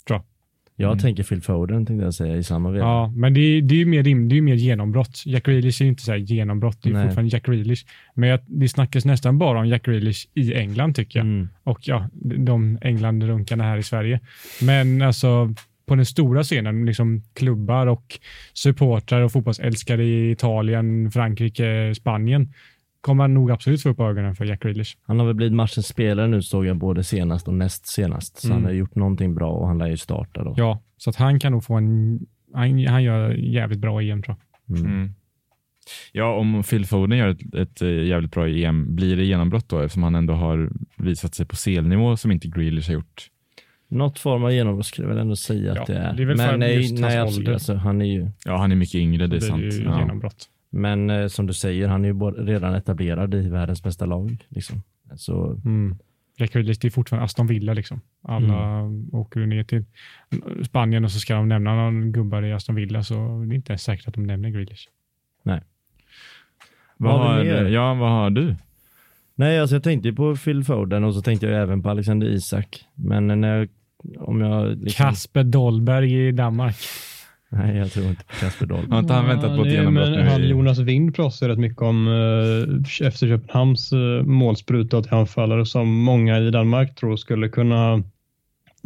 Tror jag. Jag Mm. tänker Phil Foden tänkte jag säga i samma veva. Ja, men det är, det är ju mer, rim- det är ju mer genombrott. Jack Grealish är ju inte så här genombrott, det är Nej. fortfarande Jack Grealish. Men jag, det snackas nästan bara om Jack Grealish i England tycker jag. Mm. Och ja, de England-runkarna här i Sverige. Men alltså på den stora scenen, liksom klubbar och supportrar och fotbollsälskare i Italien, Frankrike, Spanien kommer han nog absolut få upp ögonen för Jack Grealish. Han har väl blivit matchens spelare nu såg jag både senast och näst senast. Så Mm. han har gjort någonting bra och han lär ju starta då. Ja, så att han kan nog få en... Han, han gör jävligt bra EM tror jag. Mm. Mm. Ja, om Phil Foden gör ett, ett eh, jävligt bra EM, blir det genombrott då eftersom han ändå har visat sig på CL-nivå som inte Grealish har gjort? Något form av genombrott skulle jag väl ändå säga Ja, att det är. det är Men nej, nej. Alltså, han är ju, Ja, han är mycket yngre, det är Så sant. det ju Ja. genombrott. Men eh, som du säger, han är ju redan etablerad i världens bästa lag. Liksom. Så, Mm. Det är fortfarande Aston Villa liksom. Alla åker ner till Spanien och så ska de nämna någon gubbar i Aston Villa så det är inte ens säkert att de nämner Grealish. Vad Vad har ja, vad har du? nej, alltså jag tänkte på Phil Foden och så tänkte jag även på Alexander Isak. Men när jag, om jag... Liksom, Kasper Dolberg i Danmark. Nej, jag tror inte på Kasper Dahl. Har inte han väntat på ett nej, genombrott men nu? Han Jonas Wind pratar rätt mycket om eh, efter Köpenhamns uh, målspruta till anfallare som många i Danmark tror skulle kunna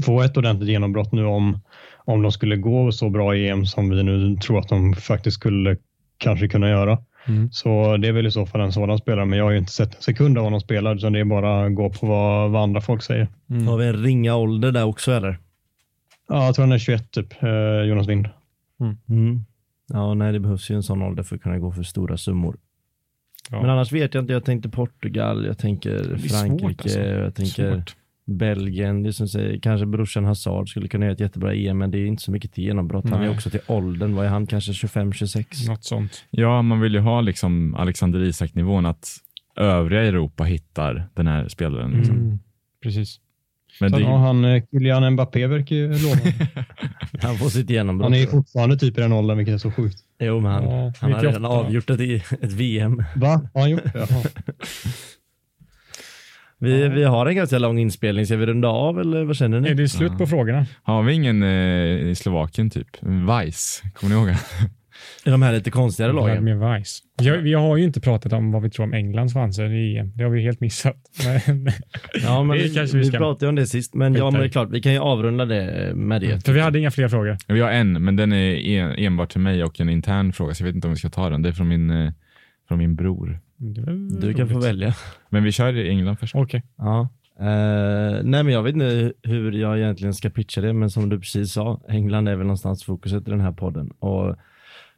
få ett ordentligt genombrott nu om, om de skulle gå så bra i EM som vi nu tror att de faktiskt skulle kanske kunna göra. Mm. Så det är väl i så fall en sådan spelare, men jag har ju inte sett en sekund av honom spela, utan det är bara att gå på vad, vad andra folk säger. Har vi en ringa ålder där också eller? Ja, jag tror han är 21 typ, eh, Jonas Wind. Mm. Ja, nej, det behövs ju en sån ålder för att kunna gå för stora summor. Ja. Men annars vet jag inte. Jag tänkte Portugal, jag tänker Frankrike, svårt, alltså. jag tänker Svårt. Belgien. Det som säger, kanske brorsan Hazard skulle kunna göra ett jättebra EM, men det är inte så mycket till genombrott. Han är Nej. också till åldern. Vad är han? Kanske 25-26? Något sånt. Ja, man vill ju ha liksom Alexander Isak-nivån, att övriga Europa hittar den här spelaren. Liksom. Mm. Precis. Men det, Ja, han eh, Kylian Mbappé verkar ju lovande. Han får sitt genombrott. Han är ju fortfarande typ i den åldern, vilket är så sjukt. Jo, men han, Ja, han har 98. redan avgjort ett, i- ett VM. Va? Har han gjort det? Vi, vi har en ganska lång inspelning. Ska vi runda av eller vad känner Är ni? det slut på frågorna? har vi ingen eh, i Slovakien typ? Weiss, kommer ni ihåg? I de här lite konstigare lagen? Vladimir Weiss. Jag, vi har ju inte pratat om vad vi tror om Englands chanser i EM. Det har vi helt missat. Men, Ja, men Det vi, kanske vi vi pratade om det sist. Men ja, men det är klart, vi kan ju avrunda det med det. för vi hade inga fler frågor. Vi har en, men den är en, enbart till mig och en intern fråga, så jag vet inte om vi ska ta den. Det är från min, eh, från min bror. Du kan få välja. Men vi kör i England först. Okej. Ja. Eh, nej men jag vet inte hur jag egentligen ska pitcha det men som du precis sa, England är väl någonstans fokuset i den här podden och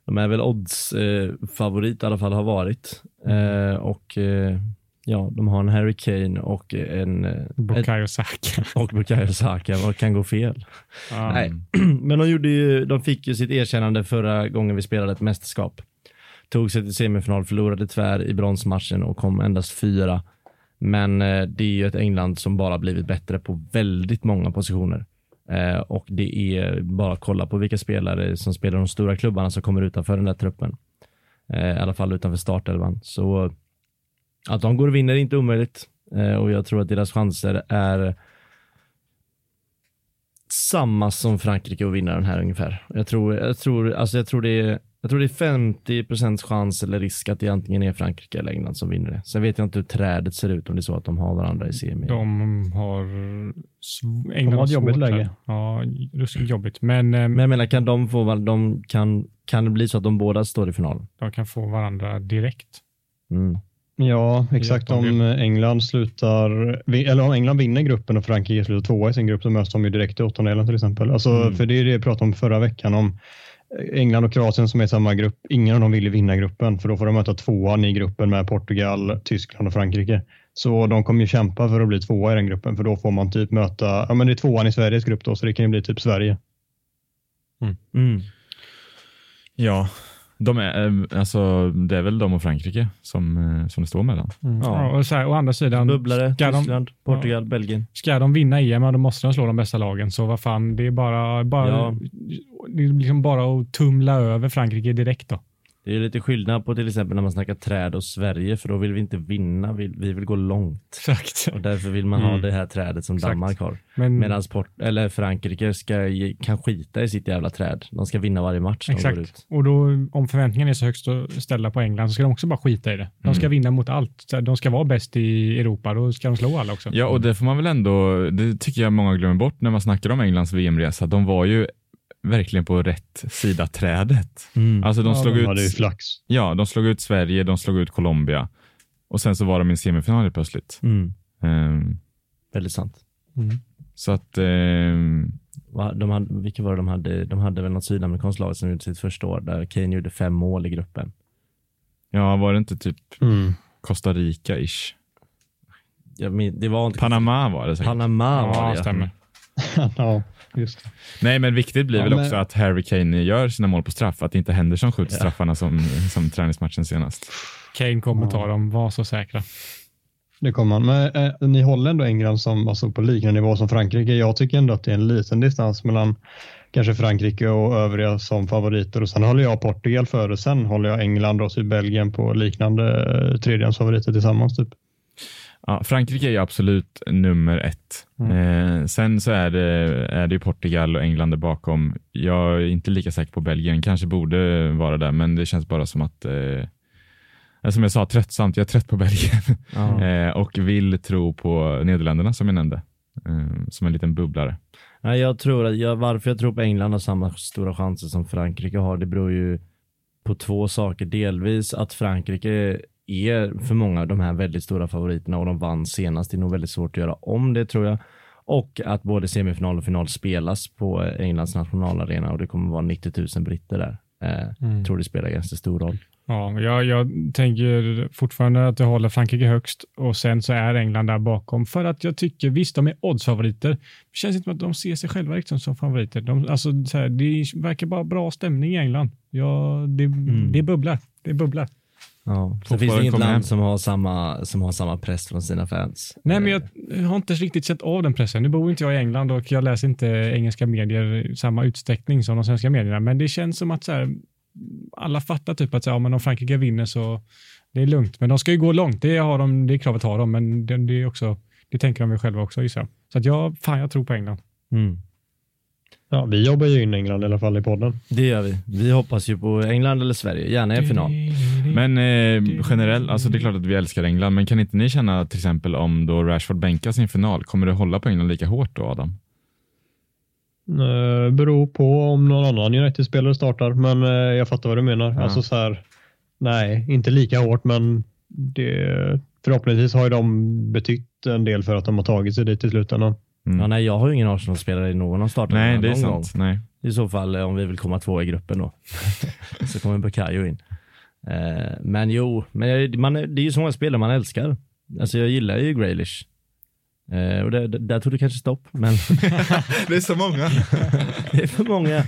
de är väl odds eh, favorit i alla fall har varit eh, och eh, ja de har en Harry Kane och en eh, Bukayo Saka. och Bukayo Saka, vad kan gå fel? Ja. Nej, men de, gjorde ju, de fick ju sitt erkännande förra gången vi spelade ett mästerskap. Tog sig till semifinal, förlorade tvär i bronsmatchen och kom endast fyra. Men eh, det är ju ett England som bara blivit bättre på väldigt många positioner. Eh, och det är bara att kolla på vilka spelare som spelar de stora klubbarna som kommer utanför den där truppen. Eh, I alla fall utanför startelvan. Så att de går och vinner är inte omöjligt. Eh, och jag tror att deras chanser är samma som Frankrike att vinna den här ungefär. Jag tror, jag tror, alltså jag tror det är jag tror det är 50% chans eller risk att det antingen är Frankrike eller England som vinner det. Sen vet jag inte hur trädet ser ut om det är så att de har varandra i semi. De har... England De har ett jobbigt svårt läge. här. Ja, ruskigt jobbigt. Men, eh, Men jag menar, kan de få, de kan, kan det bli så att de båda står i final? de kan få varandra direkt. Mm. Ja, exakt. Om England slutar, eller om England vinner gruppen och Frankrike slutar tvåa i sin grupp så möts de ju direkt i åttondelen till exempel. Alltså, Mm. För det är det jag pratade om förra veckan om England och Kroatien som är i samma grupp. Ingen av dem vill ju vinna gruppen för då får de möta tvåan i gruppen med Portugal, Tyskland och Frankrike. Så de kommer ju kämpa för att bli tvåa i den gruppen för då får man typ möta, ja men det är tvåan i Sveriges grupp då så det kan ju bli typ Sverige. Mm. Ja, de är, eh, alltså, det är väl de och Frankrike som, eh, som det står mellan. Ja. Ja, och så här, å andra sidan, Bubblare, ska de- Tyskland, Portugal, Belgien. ska de vinna EM, ja, då måste de slå de bästa lagen. Så vad fan, det är bara, bara, Ja. det är liksom bara att tumla över Frankrike direkt då. Det är ju lite skillnad på till exempel när man snackar träd och Sverige för då vill vi inte vinna, vi, vi vill gå långt. Exakt. Och därför vill man ha Mm. det här trädet som Exakt. Danmark har. Men, Medan eller Frankrike ska, kan skita i sitt jävla träd. De ska vinna varje match exakt. Och då, om förväntningarna är så högst ställda på England så ska de också bara skita i det. De ska Mm. vinna mot allt. De ska vara bäst i Europa, då ska de slå alla också. Ja, och det får man väl ändå, det tycker jag många glömmer bort när man snackar om Englands VM-resa. De var ju verkligen på rätt sida trädet. Mm. Alltså de Ja, slog De ut, hade ju flax. ja, de slog ut Sverige, de slog ut Colombia och sen så var de i en semifinal plötsligt. Mm. Ehm, Väldigt sant. Mm. så att, Va, De hade, vilka var det de hade? De hade väl något sydamerikanskt lag som gjorde sitt första år där Kane gjorde fem mål i gruppen. ja, var det inte typ Mm. Costa Rica-ish? Jag min, det var inte Panama var det säkert. Panama var Ja, det. stämmer. ja, just det. Nej, men viktigt blir Ja, väl men- också att Harry Kane gör sina mål på straff, att det inte händer som skjuter Ja. straffarna som, som träningsmatchen senast. Kane kommer ta dem, var så säkra. Det kommer man. Men eh, ni håller ändå England som, alltså, på liknande nivå som Frankrike. Jag tycker ändå att det är en liten distans mellan kanske Frankrike och övriga som favoriter. Och sen håller jag Portugal före. Sen håller jag England och Belgien på liknande eh, tredjedelsfavoriter tillsammans. Typ. Ja, Frankrike är ju absolut nummer ett. Mm. Eh, sen så är det, är det ju Portugal och England där bakom. Jag är inte lika säker på Belgien, kanske borde vara där, men det känns bara som att eh, som jag sa, tröttsamt. Jag är trött på Belgien Ja. eh, och vill tro på Nederländerna som jag nämnde, eh, som en liten bubblare. Nej, jag tror att jag, varför jag tror på England har samma stora chanser som Frankrike har, det beror ju på två saker. Delvis att Frankrike är för många av de här väldigt stora favoriterna och de vann senast. Det är nog väldigt svårt att göra om det tror jag. Och att både semifinal och final spelas på Englands nationalarena och det kommer vara 90 000 britter där. Eh, Mm. tror det spelar ganska stor roll. Ja, jag, jag tänker fortfarande att jag håller Frankrike högst och sen så är England där bakom för att jag tycker visst, de är oddsfavoriter. Det känns inte som att de ser sig själva riktigt som favoriter. De, alltså, så här, det verkar bara bra stämning i England. Ja, det, Mm. det bubblar. Det bubblar. Ja. Sen finns det inget hem. land som har, samma, som har samma press från sina fans. Nej, men jag har inte riktigt sett av den pressen. Nu bor inte jag i England och jag läser inte engelska medier i samma utsträckning som de svenska medierna, men det känns som att så här, alla fattar typ att så här, ja, men om Frankrike vinner så det är lugnt. Men de ska ju gå långt. Det, har de, det kravet har de, men det, det, är också, det tänker de ju själva också gissar. Så att jag, fan, jag tror på England. Mm. Ja, vi jobbar ju in England i alla fall i podden. Det gör vi. Vi hoppas ju på England eller Sverige, gärna i en final. Men eh, generellt, alltså det är klart att vi älskar England, men kan inte ni känna till exempel om då Rashford bänkar sin final, kommer det hålla på England lika hårt då Adam? Eh, beror på om någon annan United-spelare startar, men eh, jag fattar vad du menar. Ja. Alltså så här, nej, inte lika hårt, men det, förhoppningsvis har ju de betytt en del för att de har tagit sig dit till slutändan. Mm. Ja, nej, jag har ju ingen Arsenal-spelare i någon av starterna Nej, det är sant. Nej. gång. I så fall eh, om vi vill komma två i gruppen då. så kommer Bukayo in. Eh, men jo, men man, det är ju så många spelare man älskar. Alltså jag gillar ju Graylish. Eh, och det, där tog det kanske stopp, men Det är så många. det är för många.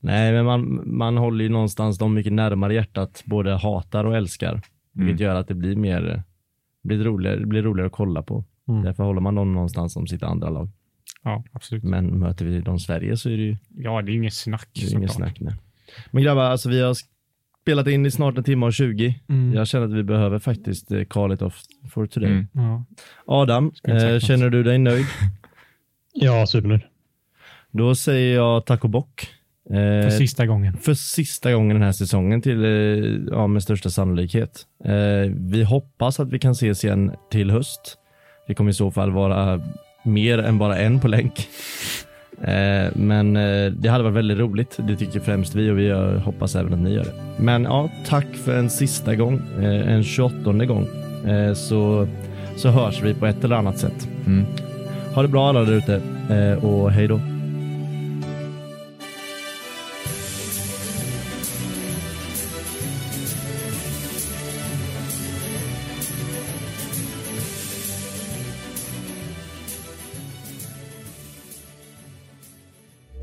Nej, men man, man håller ju någonstans dem mycket närmare hjärtat, både hatar och älskar. Vilket Mm. gör att det blir mer, blir roligare, blir roligare att kolla på. Mm. Därför håller man dem någonstans som sitt andra lag. Ja, absolut. Men möter vi dem Sverige så är det ju Ja, det är inget snack. det är inget snack. Nej. Men grabbar, alltså vi har spelat in i snart en timme och 20. Mm. Jag känner att vi behöver faktiskt eh, call it off for today. Mm. Ja. Adam, eh, känner du dig nöjd? Ja, supernöjd. Då säger jag tack och bock. Eh, För sista gången. för sista gången den här säsongen till, eh, ja, med största sannolikhet. Vi hoppas att vi kan ses igen till höst. Det kommer i så fall vara mer än bara en på länk. Eh, men eh, det hade varit väldigt roligt. Det tycker främst vi och vi hoppas även att ni gör det. Men ja, tack för en sista gång, eh, en 28 gång. Så, så hörs vi på ett eller annat sätt. Mm. Ha det bra alla där ute och hej då.